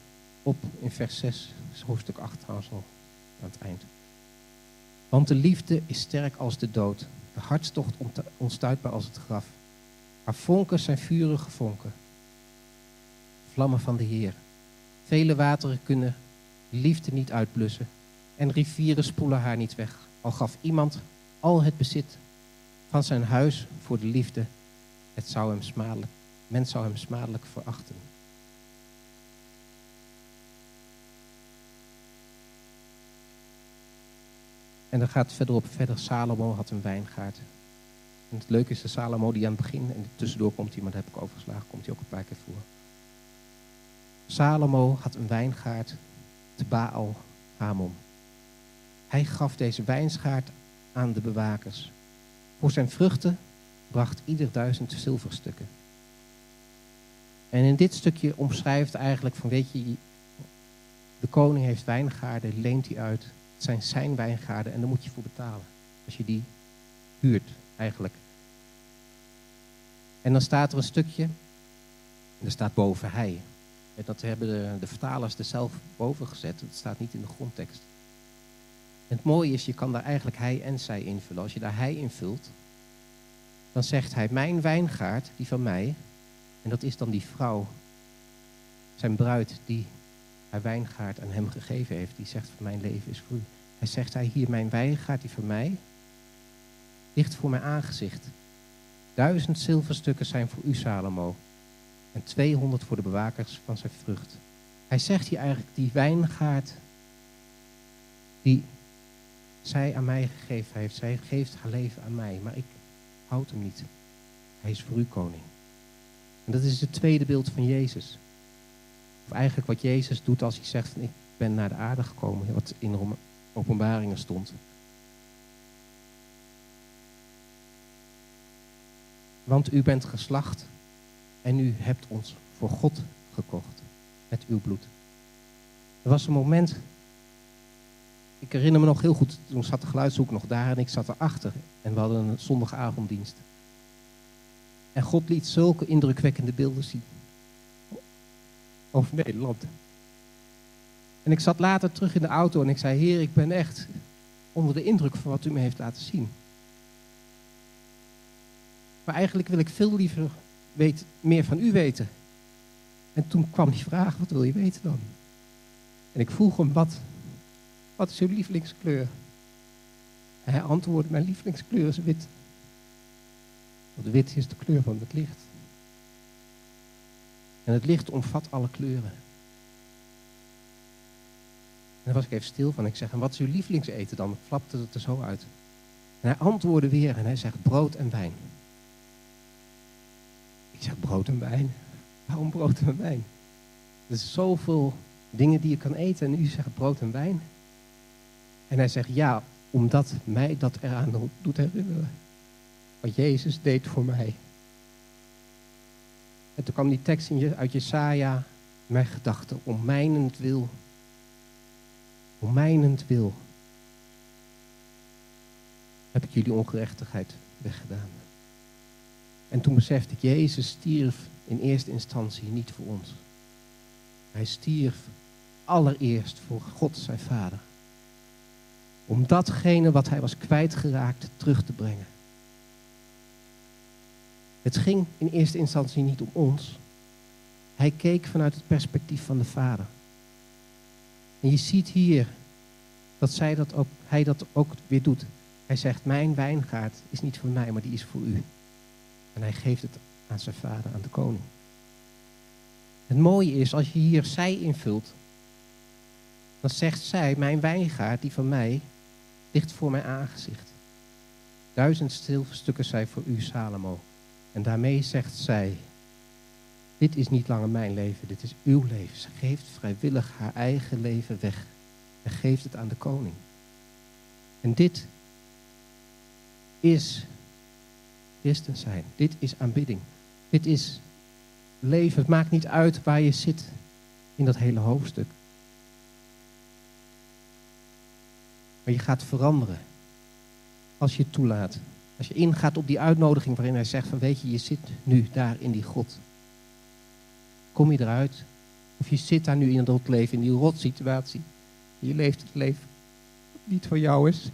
S1: op in vers 6, hoofdstuk 8 trouwens al aan het eind. Want de liefde is sterk als de dood, de hartstocht onstuitbaar als het graf. Haar vonken zijn vurige vonken, vlammen van de Heer. Vele wateren kunnen liefde niet uitblussen en rivieren spoelen haar niet weg. Al gaf iemand al het bezit van zijn huis voor de liefde, het zou hem smadelijk, men zou hem smadelijk verachten. En dan gaat verderop verder, Salomo had een wijngaard. En het leuke is de Salomo die aan het begin, en tussendoor komt hij, maar dat heb ik overgeslagen, komt hij ook een paar keer voor. Salomo had een wijngaard te Baal Hamon. Hij gaf deze wijnschaard aan de bewakers. Voor zijn vruchten bracht ieder duizend zilverstukken. En in dit stukje omschrijft eigenlijk van, weet je, de koning heeft wijngaarden, leent die uit. Het zijn zijn wijngaarden en daar moet je voor betalen. Als je die huurt, eigenlijk. En dan staat er een stukje, en er staat boven hij. En dat hebben de, vertalers er zelf boven gezet. Het staat niet in de grondtekst. En het mooie is, je kan daar eigenlijk hij en zij invullen. Als je daar hij invult, dan zegt hij, mijn wijngaard, die van mij, en dat is dan die vrouw, zijn bruid, die haar wijngaard aan hem gegeven heeft, die zegt, van mijn leven is voor u. Hij zegt, hij hier, mijn wijngaard, die van mij, ligt voor mijn aangezicht. Duizend zilverstukken zijn voor u, Salomo, en 200 voor de bewakers van zijn vrucht. Hij zegt hier eigenlijk, die wijngaard, die zij aan mij gegeven heeft. Zij geeft haar leven aan mij, maar ik houd hem niet. Hij is voor u koning. En dat is het tweede beeld van Jezus. Of eigenlijk wat Jezus doet als hij zegt, ik ben naar de aarde gekomen, wat in openbaringen stond. Want u bent geslacht en u hebt ons voor God gekocht met uw bloed. Er was een moment ik herinner me nog heel goed, toen zat de geluidshoek nog daar en ik zat erachter. En we hadden een zondagavonddienst. En God liet zulke indrukwekkende beelden zien. Over Nederland. En ik zat later terug in de auto en ik zei, Heer, ik ben echt onder de indruk van wat u me heeft laten zien. Maar eigenlijk wil ik veel liever weet, meer van u weten. En toen kwam die vraag, wat wil je weten dan? En ik vroeg hem, wat, wat is uw lievelingskleur? Hij antwoordde, mijn lievelingskleur is wit. Want wit is de kleur van het licht. En het licht omvat alle kleuren. En daar was ik even stil van. Ik zeg, en wat is uw lievelingseten dan? Flapte het er zo uit. En hij antwoordde weer en hij zegt, brood en wijn. Ik zeg, brood en wijn? Waarom brood en wijn? Er zijn zoveel dingen die je kan eten en u zegt brood en wijn. En hij zegt, ja, omdat mij dat eraan doet herinneren. Wat Jezus deed voor mij. En toen kwam die tekst uit Jesaja, mijn gedachten, om mijnend wil. Om mijnend wil. Heb ik jullie ongerechtigheid weggedaan. En toen besefte ik, Jezus stierf in eerste instantie niet voor ons. Hij stierf allereerst voor God zijn Vader. Om datgene wat hij was kwijtgeraakt terug te brengen. Het ging in eerste instantie niet om ons. Hij keek vanuit het perspectief van de Vader. En je ziet hier dat, zij dat ook, hij dat ook weer doet. Hij zegt, mijn wijngaard is niet voor mij, maar die is voor u. En hij geeft het aan zijn vader, aan de koning. Het mooie is, als je hier zij invult, dan zegt zij, mijn wijngaard, die van mij, ligt voor mijn aangezicht. Duizend zilverstukken zijn voor u, Salomo. En daarmee zegt zij, dit is niet langer mijn leven, dit is uw leven. Ze geeft vrijwillig haar eigen leven weg en geeft het aan de koning. En dit is christen zijn. Dit is aanbidding. Dit is leven. Het maakt niet uit waar je zit in dat hele hoofdstuk. Maar je gaat veranderen. Als je toelaat. Als je ingaat op die uitnodiging waarin hij zegt van weet je, je zit nu daar in die God. Kom je eruit Of je zit daar nu in dat leven, in die rotsituatie. Je leeft het leven dat niet voor jou is.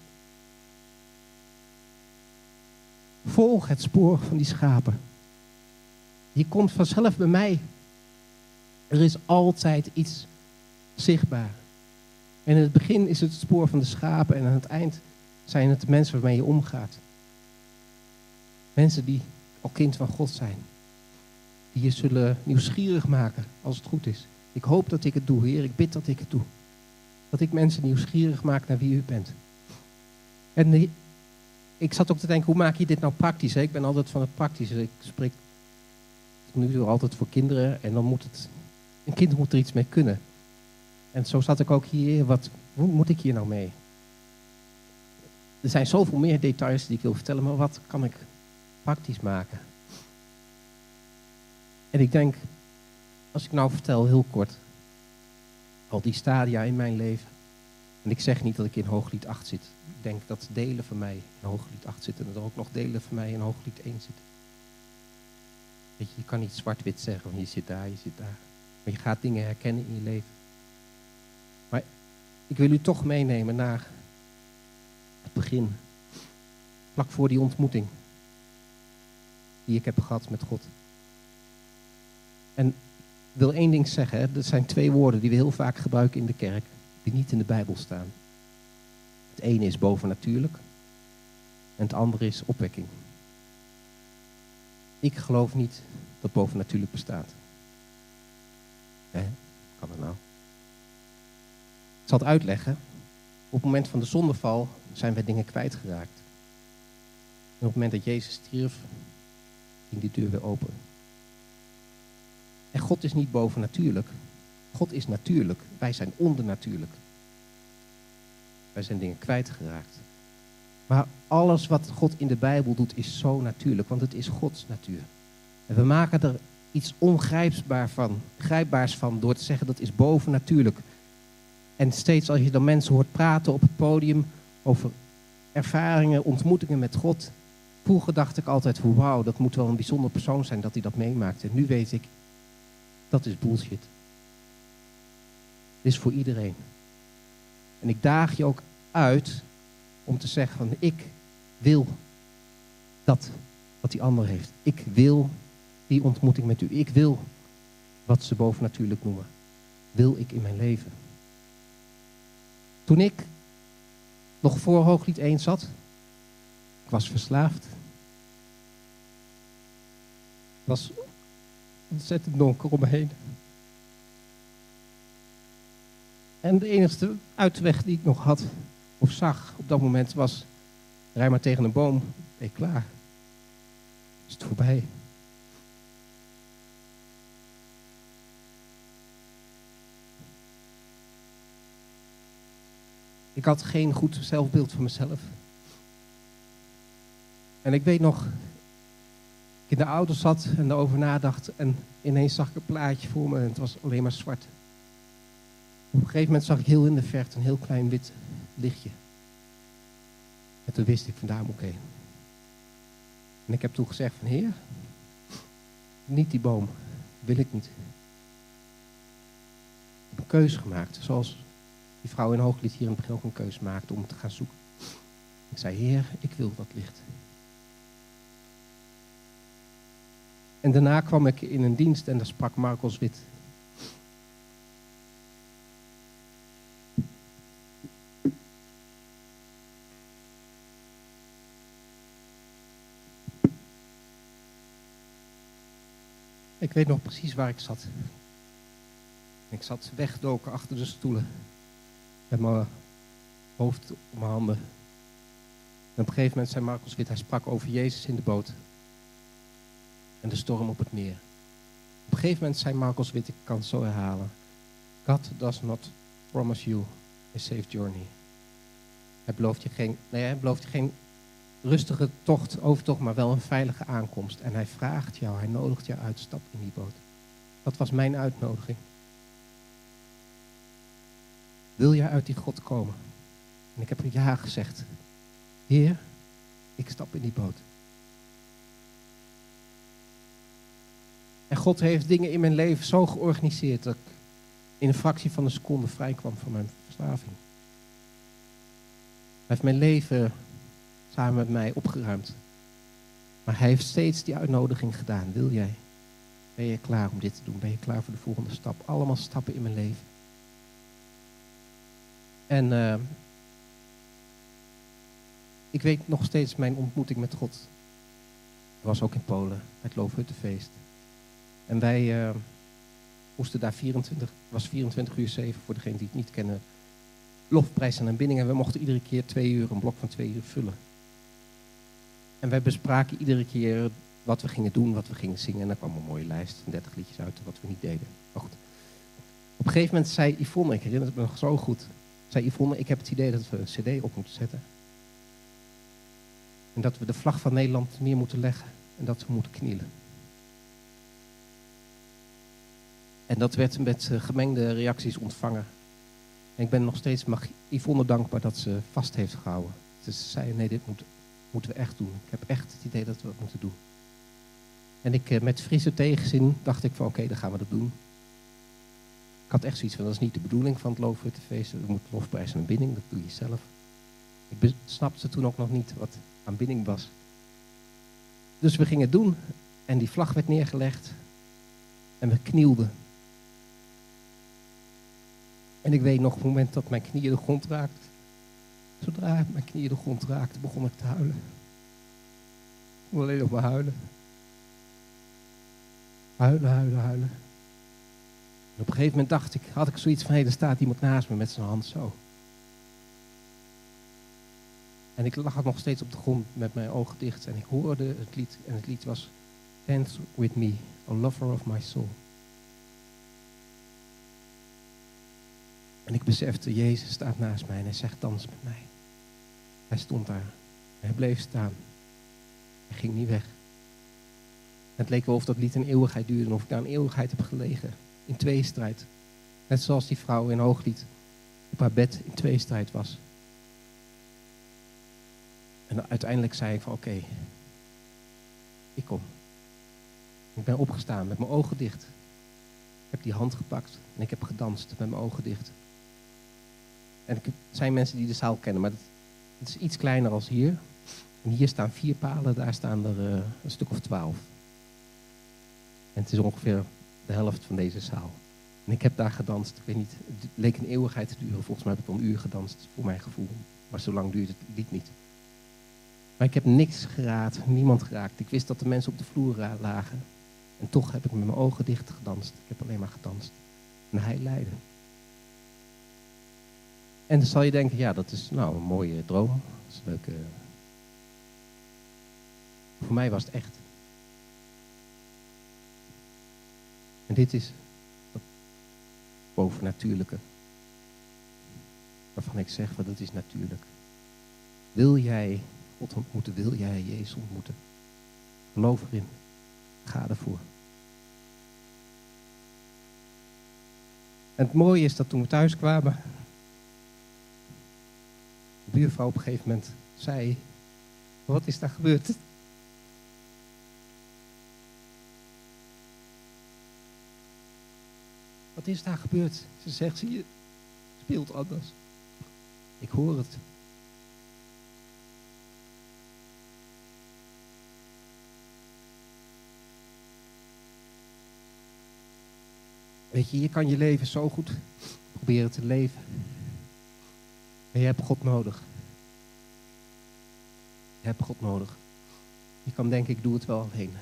S1: Volg het spoor van die schapen. Je komt vanzelf bij mij. Er is altijd iets zichtbaar. En in het begin is het het spoor van de schapen en aan het eind zijn het de mensen waarmee je omgaat. Mensen die al kind van God zijn. Die je zullen nieuwsgierig maken als het goed is. Ik hoop dat ik het doe, Heer. Ik bid dat ik het doe. Dat ik mensen nieuwsgierig maak naar wie u bent. En ik zat ook te denken, hoe maak je dit nou praktisch? Ik ben altijd van het praktische. Ik spreek nu altijd voor kinderen. En dan moet het... Een kind moet er iets mee kunnen. En zo zat ik ook hier. Wat, hoe moet ik hier nou mee? Er zijn zoveel meer details die ik wil vertellen, maar wat kan ik praktisch maken? En ik denk, als ik nou vertel heel kort, al die stadia in mijn leven. En ik zeg niet dat ik in hooglied 8 zit. Ik denk dat delen van mij in hooglied 8 zitten en er ook nog delen van mij in hooglied 1 zitten. Weet je, je kan niet zwart-wit zeggen, van je zit daar, je zit daar. Maar je gaat dingen herkennen in je leven. Maar ik wil u toch meenemen naar het begin. Vlak voor die ontmoeting die ik heb gehad met God. En ik wil één ding zeggen. Dat zijn twee woorden die we heel vaak gebruiken in de kerk. Die niet in de Bijbel staan. Het ene is bovennatuurlijk. En het andere is opwekking. Ik geloof niet dat bovennatuurlijk bestaat. Hè? Kan dat nou? Ik zal het uitleggen. Op het moment van de zondeval zijn wij dingen kwijtgeraakt. En op het moment dat Jezus stierf, ging die deur weer open. En God is niet bovennatuurlijk. God is natuurlijk. Wij zijn ondernatuurlijk. Wij zijn dingen kwijtgeraakt. Maar alles wat God in de Bijbel doet is zo natuurlijk, want het is Gods natuur. En we maken er iets ongrijpbaar van, grijpbaars van door te zeggen dat is bovennatuurlijk. En steeds als je dan mensen hoort praten op het podium over ervaringen, ontmoetingen met God. Vroeger dacht ik altijd, wauw, dat moet wel een bijzonder persoon zijn dat hij dat meemaakt. En nu weet ik, dat is bullshit. Dit is voor iedereen. En ik daag je ook uit om te zeggen van ik wil dat wat die ander heeft. Ik wil die ontmoeting met u. Ik wil wat ze bovennatuurlijk noemen. Wil ik in mijn leven. Toen ik nog voor Hooglied 1 zat, ik was verslaafd. Het was ontzettend donker om me heen. En de enige uitweg die ik nog had, of zag op dat moment, was: rij maar tegen een boom, ben je klaar. Is het voorbij. Ik had geen goed zelfbeeld van mezelf. En ik weet nog, ik in de auto zat en erover nadacht en ineens zag ik een plaatje voor me en het was alleen maar zwart. Op een gegeven moment zag ik heel in de verte een heel klein wit lichtje. En toen wist ik van daar moet ik heen. En ik heb toen gezegd van heer, niet die boom, wil ik niet. Ik heb een keuze gemaakt, zoals die vrouw in Hooglied hier in het begin ook een keuze maakte om te gaan zoeken. Ik zei, heer, ik wil dat licht. En daarna kwam ik in een dienst en daar sprak Marcos Wit. Ik weet nog precies waar ik zat. Ik zat wegdoken achter de stoelen. Met mijn hoofd op mijn handen. En op een gegeven moment zei Marcos Wit, hij sprak over Jezus in de boot. En de storm op het meer. Op een gegeven moment zei Marcos Wit, ik kan zo herhalen. God does not promise you a safe journey. Hij belooft je geen, nee, hij belooft je geen rustige tocht, overtocht, maar wel een veilige aankomst. En hij vraagt jou, hij nodigt jou uit, stap in die boot. Dat was mijn uitnodiging. Wil jij uit die God komen? En ik heb een ja gezegd. Heer, ik stap in die boot. En God heeft dingen in mijn leven zo georganiseerd dat ik in een fractie van een seconde vrij kwam van mijn verslaving. Hij heeft mijn leven samen met mij opgeruimd. Maar hij heeft steeds die uitnodiging gedaan. Wil jij? Ben je klaar om dit te doen? Ben je klaar voor de volgende stap? Allemaal stappen in mijn leven. En uh, ik weet nog steeds mijn ontmoeting met God. Ik was ook in Polen, het Loofhuttenfeest. En wij uh, moesten daar 24, was 24 uur 7 voor degene die het niet kennen, lofprijs en aanbidding. En we mochten iedere keer twee uur, een blok van twee uur vullen. En wij bespraken iedere keer wat we gingen doen, wat we gingen zingen. En dan kwam een mooie lijst van 30 liedjes uit wat we niet deden. Maar goed. Op een gegeven moment zei Yvonne, ik herinner het me nog zo goed, zei Yvonne, ik heb het idee dat we een cd op moeten zetten. En dat we de vlag van Nederland neer moeten leggen en dat we moeten knielen. En dat werd met eh, gemengde reacties ontvangen. En ik ben nog steeds Yvonne dankbaar dat ze vast heeft gehouden. Ze zei, nee, dit moet, moeten we echt doen. Ik heb echt het idee dat we het moeten doen. En ik, eh, met frisse tegenzin dacht ik van, oké, dan gaan we dat doen. Ik had echt zoiets van, dat is niet de bedoeling van het Loofhuttenfeest. We moeten lofprijs en binding, dat doe je zelf. Ik snapte toen ook nog niet wat aanbidding was. Dus we gingen het doen. En die vlag werd neergelegd. En we knielden. En ik weet nog het moment dat mijn knieën de grond raakten. Zodra mijn knieën de grond raakten, begon ik te huilen. Ik kon alleen nog maar huilen. Huilen, huilen, huilen. En op een gegeven moment dacht ik, had ik zoiets van, hé, er staat iemand naast me met zijn hand zo. En ik lag nog steeds op de grond met mijn ogen dicht en ik hoorde het lied. En het lied was Dance with me, a lover of my soul. En ik besefte, Jezus staat naast mij en hij zegt, dans met mij. Hij stond daar. Hij bleef staan. Hij ging niet weg. Het leek wel of dat lied een eeuwigheid duurde of ik daar een eeuwigheid heb gelegen. In tweestrijd. Net zoals die vrouw in Hooglied op haar bed in tweestrijd was. En uiteindelijk zei ik van oké, ik kom. Ik ben opgestaan met mijn ogen dicht. Ik heb die hand gepakt en ik heb gedanst met mijn ogen dicht. En er zijn mensen die de zaal kennen, maar het is iets kleiner als hier. En hier staan vier palen, daar staan er uh, een stuk of twaalf. En het is ongeveer de helft van deze zaal. En ik heb daar gedanst. Ik weet niet, het leek een eeuwigheid te duren. Volgens mij heb ik al een uur gedanst, voor mijn gevoel. Maar zo lang duurt het niet. Maar ik heb niks geraakt, niemand geraakt. Ik wist dat de mensen op de vloer lagen. En toch heb ik met mijn ogen dicht gedanst. Ik heb alleen maar gedanst. En hij leidde. En dan zal je denken, ja, dat is nou een mooie droom. Dat is leuke... Voor mij was het echt. En dit is dat bovennatuurlijke. Waarvan ik zeg, dat is natuurlijk. Wil jij God ontmoeten, wil jij Jezus ontmoeten? Geloof erin. Ga ervoor. En het mooie is dat toen we thuis kwamen, buurvrouw op een gegeven moment zei, wat is daar gebeurd? Wat is daar gebeurd? Ze zegt, zie je, speelt anders. Ik hoor het. Weet je, je kan je leven zo goed proberen te leven. Maar je hebt God nodig. Je hebt God nodig. Je kan denken, ik doe het wel alleen.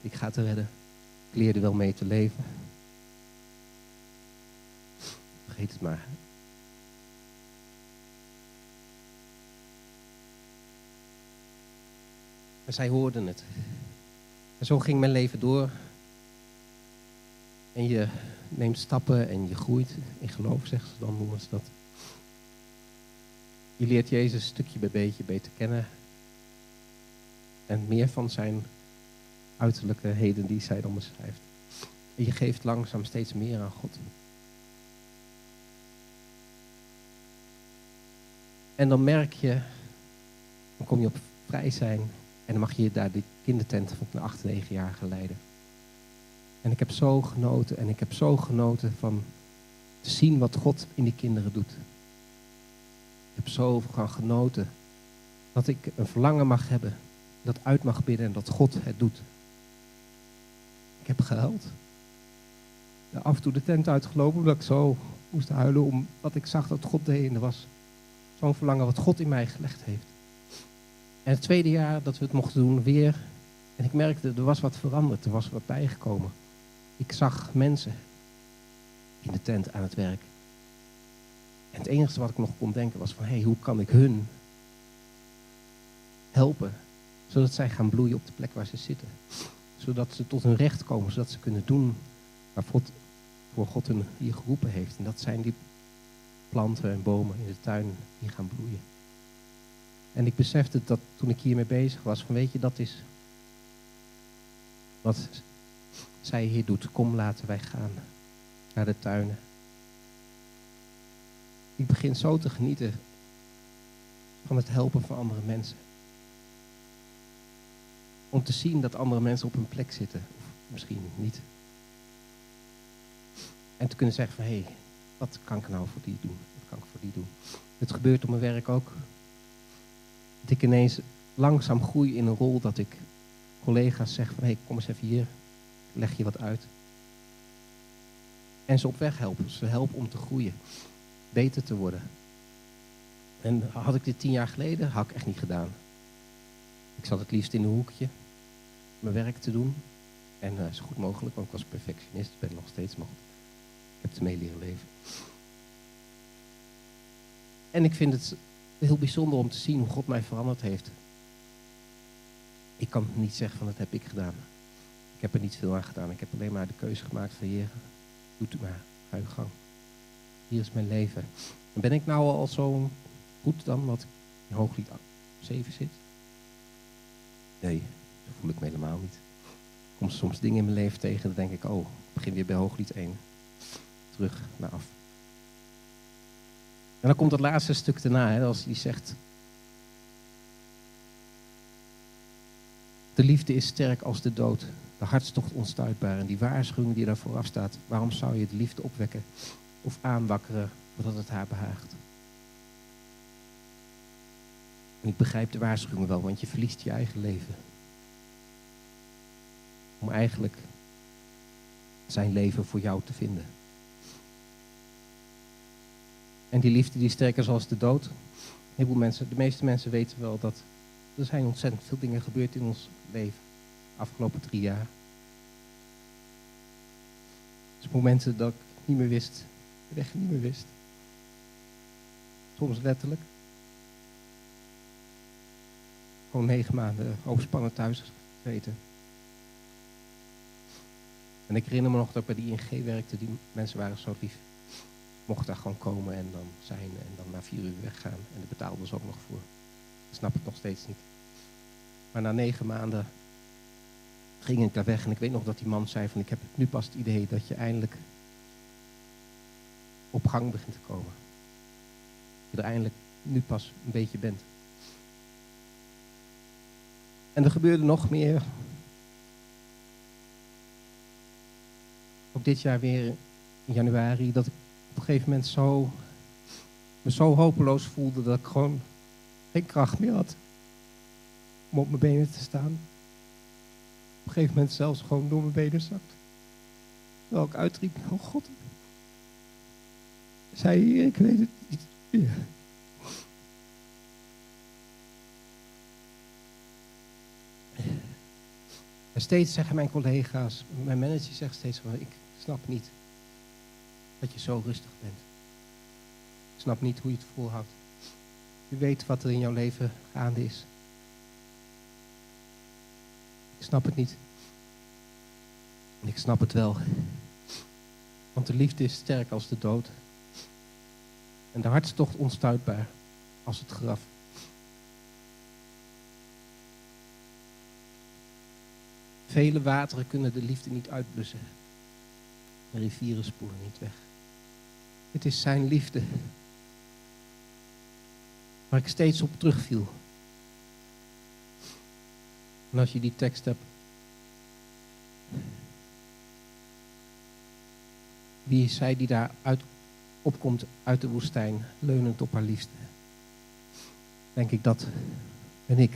S1: Ik ga het redden. Ik leer er wel mee te leven. Vergeet het maar. En zij hoorden het. En zo ging mijn leven door. En je neemt stappen en je groeit in geloof, zegt ze dan, noemen ze dat. Je leert Jezus stukje bij beetje beter kennen. En meer van zijn uiterlijke heden die zij dan beschrijft. En je geeft langzaam steeds meer aan God. En dan merk je, dan kom je op vrij zijn en dan mag je daar de kindertent van een 8, 9 jaar leiden. En ik heb zo genoten en ik heb zo genoten van Te zien wat God in die kinderen doet. Ik heb zo van genoten dat ik een verlangen mag hebben, dat uit mag bidden en dat God het doet. Ik heb gehuild. Af en toe de tent uitgelopen omdat ik zo moest huilen om wat ik zag dat God deed. En er was zo'n verlangen wat God in mij gelegd heeft. En het tweede jaar dat we het mochten doen, weer. En ik merkte, er was wat veranderd, er was wat bijgekomen. Ik zag mensen in de tent aan het werk. En het enige wat ik nog kon denken was van, hé, hey, hoe kan ik hun helpen? Zodat zij gaan bloeien op de plek waar ze zitten. Zodat ze tot hun recht komen, zodat ze kunnen doen waar God, hun hier geroepen heeft. En dat zijn die planten en bomen in de tuin die gaan bloeien. En ik besefte dat toen ik hiermee bezig was, van weet je, dat is wat zij hier doet. Kom, laten wij gaan naar de tuinen. Ik begin zo te genieten van het helpen van andere mensen. Om te zien dat andere mensen op hun plek zitten. Of misschien niet. En te kunnen zeggen van, hé, hey, wat kan ik nou voor die doen? Wat kan ik voor die doen? Het gebeurt op mijn werk ook. Dat ik ineens langzaam groei in een rol dat ik collega's zeg van, hé, hey, kom eens even hier. Leg je wat uit. En ze op weg helpen. Ze helpen om te groeien. Beter te worden. En had ik dit tien jaar geleden, had ik echt niet gedaan. Ik zat het liefst in een hoekje mijn werk te doen. En uh, zo goed mogelijk, want ik was perfectionist, ben nog steeds, maar ik heb ermee leren leven. En ik vind het heel bijzonder om te zien hoe God mij veranderd heeft. Ik kan niet zeggen van dat heb ik gedaan. Ik heb er niet veel aan gedaan. Ik heb alleen maar de keuze gemaakt van Heer, doet u maar, ga gang. Hier is mijn leven. En ben ik nou al zo goed dan wat in hooglied 7 zit? Nee, zo voel ik me helemaal niet. Ik kom soms dingen in mijn leven tegen, dan denk ik, oh, ik begin weer bij hooglied 1. Terug naar af. En dan komt het laatste stuk daarna, hè, als hij zegt, de liefde is sterk als de dood, de hartstocht onstuitbaar. En die waarschuwing die daar vooraf staat, waarom zou je de liefde opwekken of aanwakkeren voordat het haar behaagt? En ik begrijp de waarschuwing wel, want je verliest je eigen leven. Om eigenlijk zijn leven voor jou te vinden. En die liefde die sterker zoals de dood. Heel mensen, de meeste mensen weten wel dat er zijn ontzettend veel dingen gebeurd in ons leven. De afgelopen drie jaar. Dus momenten dat ik niet meer wist, de weg niet meer wist. Soms letterlijk. Gewoon negen maanden overspannen thuis gezeten. En ik herinner me nog dat ik bij die ING werkte, die mensen waren zo lief. Mocht daar gewoon komen en dan zijn en dan na vier uur weggaan. En daar betaalden ze ook nog voor. Dat snap ik nog steeds niet. Maar na negen maanden ging ik daar weg en ik weet nog dat die man zei van ik heb nu pas het idee dat je eindelijk op gang begint te komen. Dat je er eindelijk nu pas een beetje bent. En er gebeurde nog meer. Ook dit jaar weer in januari, dat ik op een gegeven moment zo, me zo hopeloos voelde dat ik gewoon geen kracht meer had om op mijn benen te staan. Op een gegeven moment zelfs gewoon door mijn benen zakt. Terwijl ik uitriep, oh God. Zei ik weet het niet. En steeds zeggen mijn collega's, mijn manager zegt steeds van, ik snap niet dat je zo rustig bent. Snap niet hoe je het volhoudt. Je weet wat er in jouw leven gaande is. Ik snap het niet. En ik snap het wel. Want de liefde is sterk als de dood. En de hartstocht onstuitbaar als het graf. Vele wateren kunnen de liefde niet uitblussen. De rivieren spoelen niet weg. Het is zijn liefde. Waar ik steeds op terugviel. En als je die tekst hebt. Wie is zij die daar uit opkomt uit de woestijn, leunend op haar liefste. Denk ik, dat ben ik.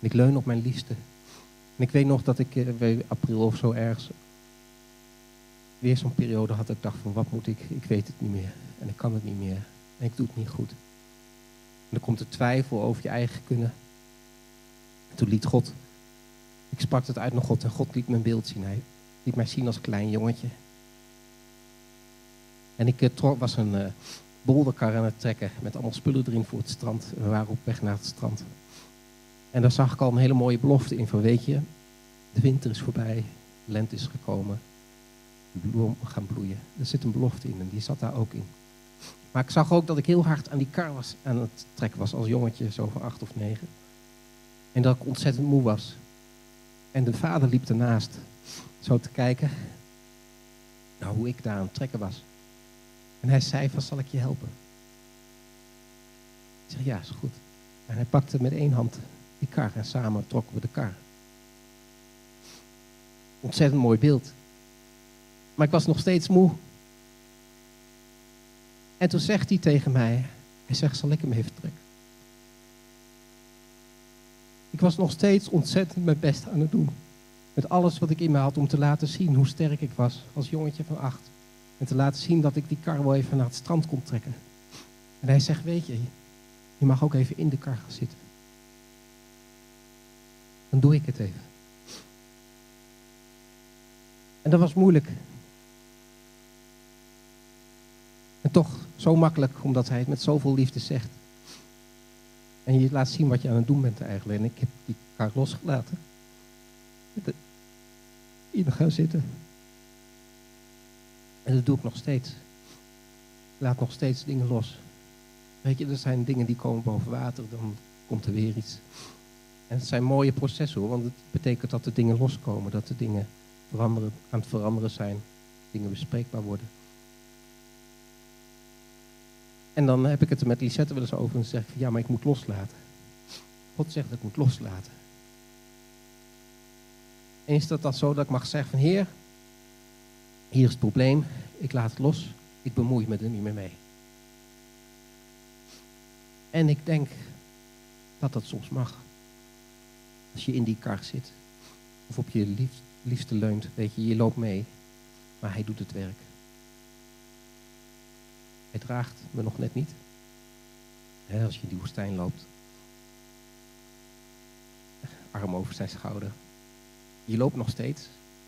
S1: En ik leun op mijn liefste. En ik weet nog dat ik in eh, april of zo ergens weer zo'n periode had ik dacht van wat moet ik, ik weet het niet meer. En ik kan het niet meer. En ik doe het niet goed. En dan komt de twijfel over je eigen kunnen. En toen liet God, ik sprak het uit naar God en God liet mijn beeld zien. Hij liet mij zien als klein jongetje. En ik uh, was een uh, bolderkar aan het trekken met allemaal spullen erin voor het strand. We waren op weg naar het strand. En daar zag ik al een hele mooie belofte in van weet je, de winter is voorbij, lente is gekomen, gaan bloeien. Er zit een belofte in en die zat daar ook in. Maar ik zag ook dat ik heel hard aan die kar was, aan het trekken was als jongetje, zo van acht of negen. En dat ik ontzettend moe was. En de vader liep ernaast, zo te kijken nou, hoe ik daar aan het trekken was. En hij zei van, zal ik je helpen? Ik zeg, ja, is goed. En hij pakte met één hand die kar en samen trokken we de kar. Ontzettend mooi beeld. Maar ik was nog steeds moe. En toen zegt hij tegen mij, hij zegt, zal ik hem even trekken? Ik was nog steeds ontzettend mijn best aan het doen. Met alles wat ik in me had om te laten zien hoe sterk ik was als jongetje van acht. En te laten zien dat ik die kar wel even naar het strand kon trekken. En hij zegt, weet je, je mag ook even in de kar gaan zitten. Dan doe ik het even. En dat was moeilijk. En toch zo makkelijk, omdat hij het met zoveel liefde zegt. En je laat zien wat je aan het doen bent eigenlijk. En ik heb die kar losgelaten. In gaan zitten. En dat doe ik nog steeds. Ik laat nog steeds dingen los. Weet je, er zijn dingen die komen boven water, dan komt er weer iets. En het zijn mooie processen hoor, want het betekent dat de dingen loskomen, dat de dingen veranderen, aan het veranderen zijn, dingen bespreekbaar worden. En dan heb ik het er met Lisette wel eens over en zeg ik ja, maar ik moet loslaten. God zegt dat ik moet loslaten. En is dat dan zo dat ik mag zeggen van Heer, hier is het probleem, ik laat het los, ik bemoei me er niet meer mee. En ik denk dat dat soms mag. Als je in die kar zit, of op je liefste leunt, weet je, je loopt mee, maar hij doet het werk. Hij draagt me nog net niet. als je in die woestijn loopt. Arm over zijn schouder. Je loopt nog steeds.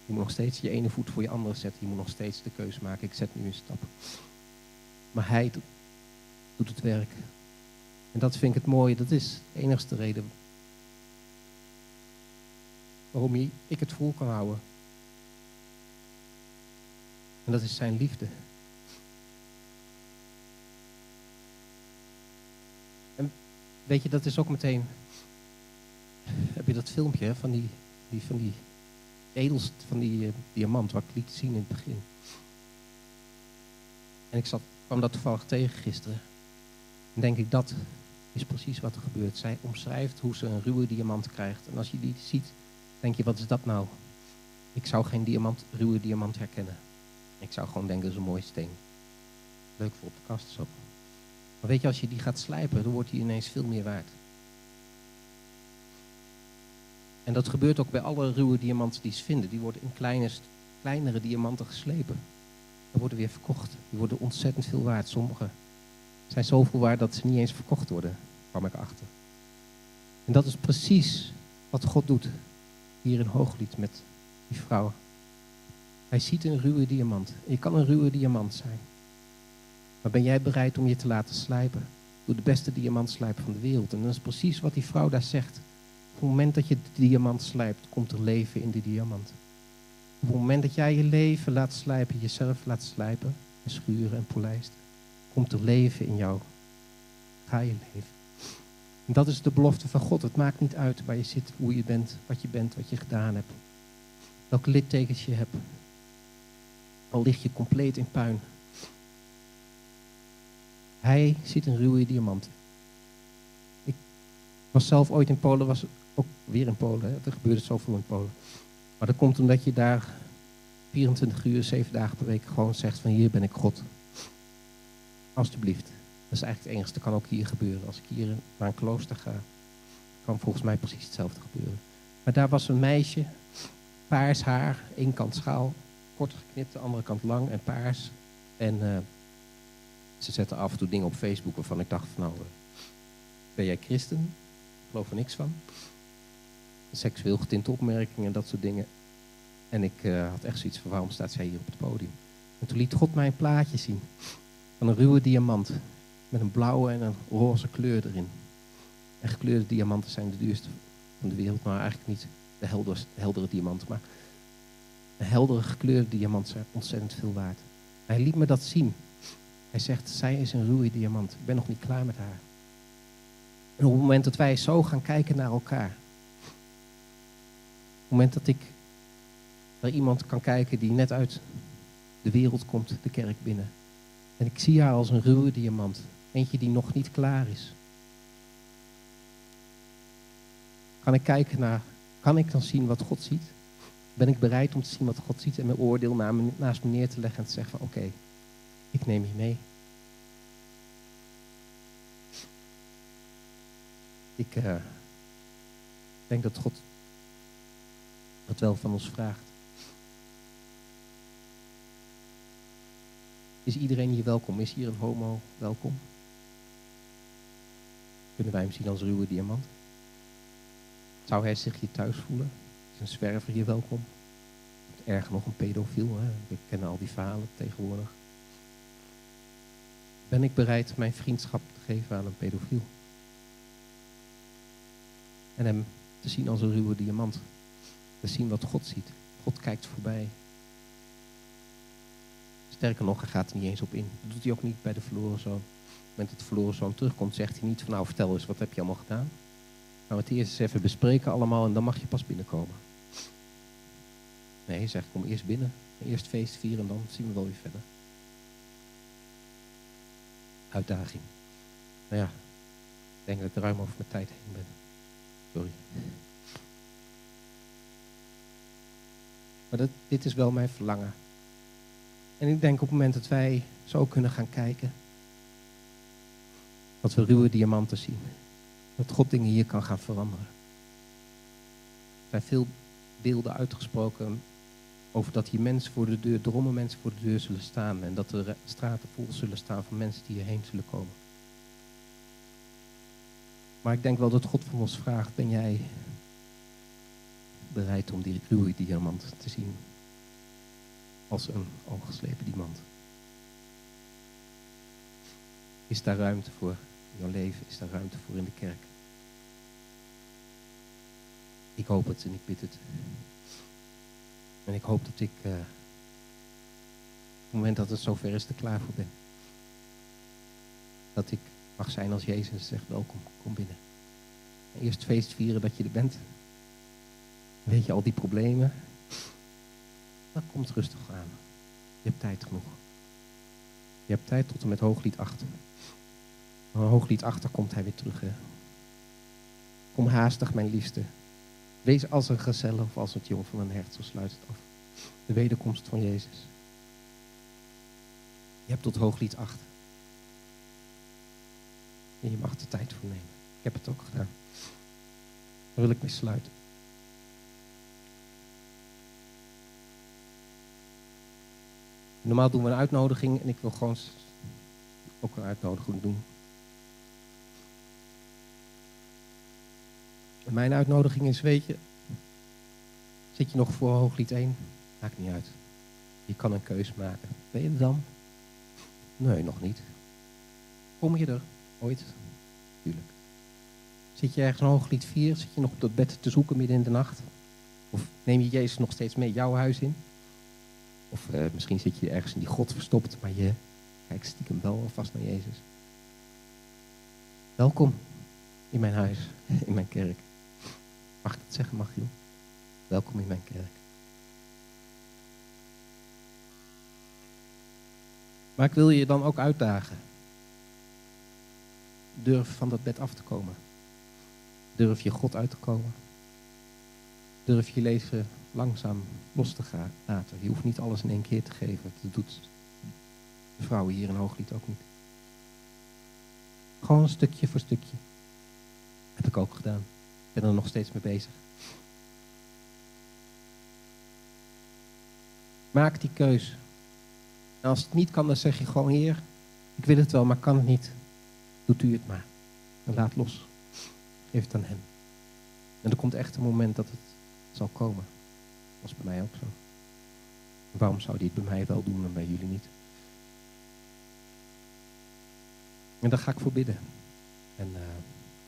S1: Je moet nog steeds je ene voet voor je andere zetten. Je moet nog steeds de keuze maken. Ik zet nu een stap. Maar hij doet het werk. En dat vind ik het mooie. Dat is de enigste reden waarom ik het vol kan houden. En dat is zijn liefde. En weet je, dat is ook meteen. Heb je dat filmpje van die, die, van die edelst, van die uh, diamant, wat ik liet zien in het begin. En ik zat, kwam dat toevallig tegen gisteren. En denk ik, dat is precies wat er gebeurt. Zij omschrijft hoe ze een ruwe diamant krijgt. En als je die ziet, denk je, wat is dat nou? Ik zou geen diamant, ruwe diamant herkennen. Ik zou gewoon denken, dat is een mooie steen. Leuk voor op de kast zo. Maar weet je, als je die gaat slijpen, dan wordt die ineens veel meer waard. En dat gebeurt ook bij alle ruwe diamanten die ze vinden. Die worden in kleine, kleinere diamanten geslepen. Die worden weer verkocht. Die worden ontzettend veel waard. Sommige zijn zoveel waard dat ze niet eens verkocht worden, kwam ik achter. En dat is precies wat God doet hier in Hooglied met die vrouw. Hij ziet een ruwe diamant. Je kan een ruwe diamant zijn. Maar ben jij bereid om je te laten slijpen? Door de beste diamantslijper van de wereld. En dat is precies wat die vrouw daar zegt. Op het moment dat je de diamant slijpt, komt er leven in die diamant. Op het moment dat jij je leven laat slijpen, jezelf laat slijpen en schuren en polijsten, komt er leven in jou. Ga je leven. En dat is de belofte van God. Het maakt niet uit waar je zit, hoe je bent, wat je bent, wat je gedaan hebt. Welke littekens je hebt. Al lig je compleet in puin. Hij ziet een ruwe diamant. Ik was zelf ooit in Polen, was ook weer in Polen. Hè. Er gebeurde zoveel in Polen. Maar dat komt omdat je daar 24 uur, 7 dagen per week gewoon zegt van hier ben ik God. Alsjeblieft. Dat is eigenlijk het enige. Dat kan ook hier gebeuren. Als ik hier naar een klooster ga, kan volgens mij precies hetzelfde gebeuren. Maar daar was een meisje, paars haar, één kant schaal, kort geknipt, de andere kant lang en paars. En uh, ze zette af en toe dingen op Facebook waarvan ik dacht nou, uh, ben jij christen? Ik geloof er niks van. Seksueel getinte opmerkingen en dat soort dingen. En ik uh, had echt zoiets van waarom staat zij hier op het podium? En toen liet God mij een plaatje zien van een ruwe diamant met een blauwe en een roze kleur erin. En gekleurde diamanten zijn de duurste van de wereld, maar eigenlijk niet de heldere, heldere diamanten. Maar een heldere gekleurde diamant zijn ontzettend veel waard. Hij liet me dat zien. Zegt, zij is een ruwe diamant. Ik ben nog niet klaar met haar. En op het moment dat wij zo gaan kijken naar elkaar. Op het moment dat ik naar iemand kan kijken die net uit de wereld komt, de kerk binnen. En ik zie haar als een ruwe diamant. Eentje die nog niet klaar is. Kan ik kijken naar, kan ik dan zien wat God ziet? Ben ik bereid om te zien wat God ziet en mijn oordeel naast me neer te leggen en te zeggen van oké, ik neem je mee. Ik uh, denk dat God het wel van ons vraagt. Is iedereen hier welkom? Is hier een homo welkom? Kunnen wij hem zien als ruwe diamant? Zou hij zich hier thuis voelen? Is een zwerver hier welkom? Erger nog een pedofiel, hè? we kennen al die verhalen tegenwoordig. Ben ik bereid mijn vriendschap te geven aan een pedofiel? En hem te zien als een ruwe diamant. Te zien wat God ziet. God kijkt voorbij. Sterker nog, hij gaat er niet eens op in. Dat doet hij ook niet bij de verloren zoon. Op het moment dat de verloren zoon terugkomt, zegt hij niet van nou vertel eens, wat heb je allemaal gedaan? Nou, het eerst eens even bespreken allemaal en dan mag je pas binnenkomen. Nee, hij zegt kom eerst binnen. Eerst feest vieren en dan zien we wel weer verder. Uitdaging. Nou ja, ik denk dat ik ruim over mijn tijd heen ben. Maar dit is wel mijn verlangen. En ik denk op het moment dat wij zo kunnen gaan kijken, dat we ruwe diamanten zien. Dat God dingen hier kan gaan veranderen. Er zijn veel beelden uitgesproken over dat hier mensen voor de deur, drommen mensen voor de deur zullen staan. En dat de straten vol zullen staan van mensen die hierheen zullen komen. Maar ik denk wel dat God van ons vraagt, ben jij bereid om die ruwe diamant te zien als een ongeslepen diamant? Is daar ruimte voor in jouw leven? Is daar ruimte voor in de kerk? Ik hoop het en ik bid het. En ik hoop dat ik uh, op het moment dat het zover is er klaar voor ben. Dat ik mag zijn als Jezus zegt welkom, kom binnen. En eerst feest vieren dat je er bent. Weet je al die problemen? Dan komt rustig aan. Je hebt tijd genoeg. Je hebt tijd tot en met hooglied 8. Maar hooglied 8 komt hij weer terug. Kom haastig, mijn liefste. Wees als een gezelle of als het jong van een hert, zo sluit het af. De wederkomst van Jezus. Je hebt tot hooglied 8. En je mag er tijd voor nemen. Ik heb het ook gedaan. Daar wil ik mee sluiten. Normaal doen we een uitnodiging en ik wil gewoon ook een uitnodiging doen. mijn uitnodiging is, weet je, zit je nog voor hooglied 1? Maakt niet uit. Je kan een keus maken. Ben je er dan? Nee, nog niet. Kom je er ooit? Tuurlijk. Zit je ergens in hooglied 4? Zit je nog op dat bed te zoeken midden in de nacht? Of neem je Jezus nog steeds mee jouw huis in? Of uh, misschien zit je ergens in die God verstopt, maar je kijkt stiekem wel alvast naar Jezus. Welkom in mijn huis, <laughs> in mijn kerk. Mag ik dat zeggen, Magiel? Welkom in mijn kerk. Maar ik wil je dan ook uitdagen. Durf van dat bed af te komen. Durf je God uit te komen. Durf je leven langzaam los te gaan. Je hoeft niet alles in één keer te geven. Dat doet de vrouwen hier in Hooglied ook niet. Gewoon stukje voor stukje. Heb ik ook gedaan. Ik ben er nog steeds mee bezig. Maak die keus. En als het niet kan, dan zeg je gewoon: Heer, ik wil het wel, maar kan het niet. Doet u het maar. En laat los. Geef het aan hem. En er komt echt een moment dat het zal komen. Dat was bij mij ook zo. Waarom zou hij het bij mij wel doen en bij jullie niet? En daar ga ik voor bidden. En uh,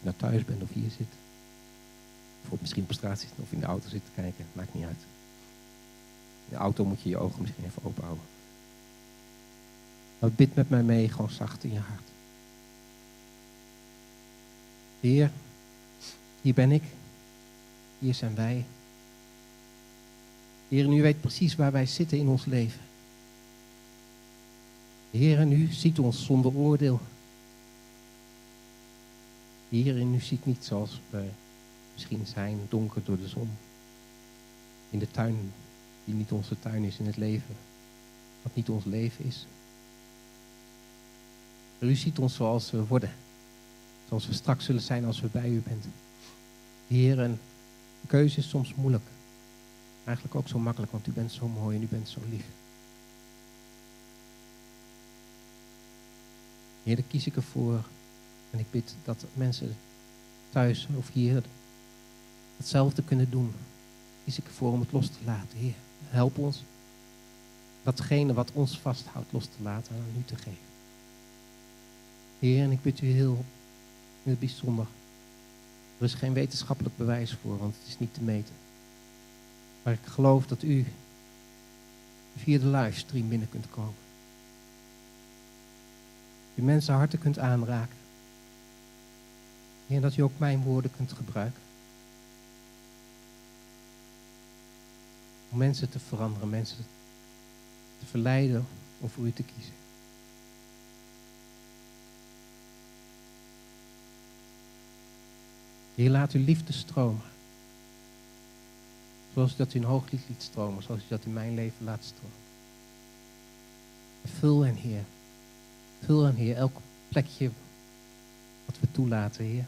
S1: nou thuis bent of hier zit. Of misschien op straat zit of in de auto zit te kijken. Maakt niet uit. In de auto moet je je ogen misschien even open houden. Maar bid met mij mee, gewoon zacht in je hart. Heer, hier ben ik. Hier zijn wij. Heer, u weet precies waar wij zitten in ons leven. Heer, u ziet ons zonder oordeel. Heer, en u ziet niet zoals wij misschien zijn, donker door de zon. In de tuin, die niet onze tuin is in het leven. Wat niet ons leven is. u ziet ons zoals we worden. Zoals we straks zullen zijn als we bij u bent. Heer, en de keuze is soms moeilijk. Eigenlijk ook zo makkelijk, want u bent zo mooi en u bent zo lief. Heer, daar kies ik ervoor. En ik bid dat mensen thuis of hier hetzelfde kunnen doen. Kies ik ervoor om het los te laten. Heer, help ons. Datgene wat ons vasthoudt los te laten en aan u te geven. Heer, en ik bid u heel in het bijzonder. Er is geen wetenschappelijk bewijs voor, want het is niet te meten. Maar ik geloof dat u via de livestream binnen kunt komen. U mensen harten kunt aanraken. En dat u ook mijn woorden kunt gebruiken. Om mensen te veranderen, mensen te verleiden om voor u te kiezen. Heer, laat uw liefde stromen. Zoals dat u een hooglied liet stromen, zoals u dat in mijn leven laat stromen. vul hen, Heer. Vul hen, Heer, elk plekje wat we toelaten, Heer.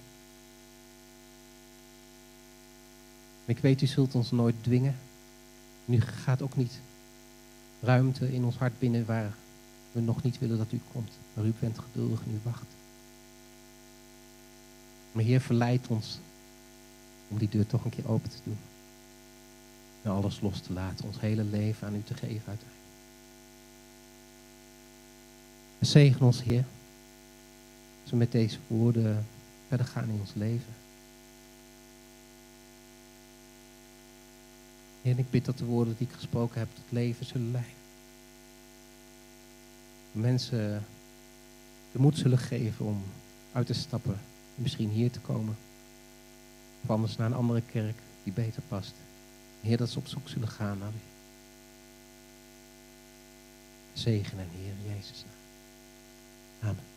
S1: ik weet, u zult ons nooit dwingen. Nu gaat ook niet ruimte in ons hart binnen waar we nog niet willen dat u komt. Maar u bent geduldig en u wacht. Maar Heer, verleidt ons om die deur toch een keer open te doen. En alles los te laten, ons hele leven aan u te geven uiteindelijk. En zegen ons, Heer, als we met deze woorden verder gaan in ons leven. Heer, ik bid dat de woorden die ik gesproken heb tot leven zullen leiden. Mensen de moed zullen geven om uit te stappen misschien hier te komen. Of anders naar een andere kerk die beter past. Heer, dat ze op zoek zullen gaan naar u. Zegen en Heer Jezus. Amen.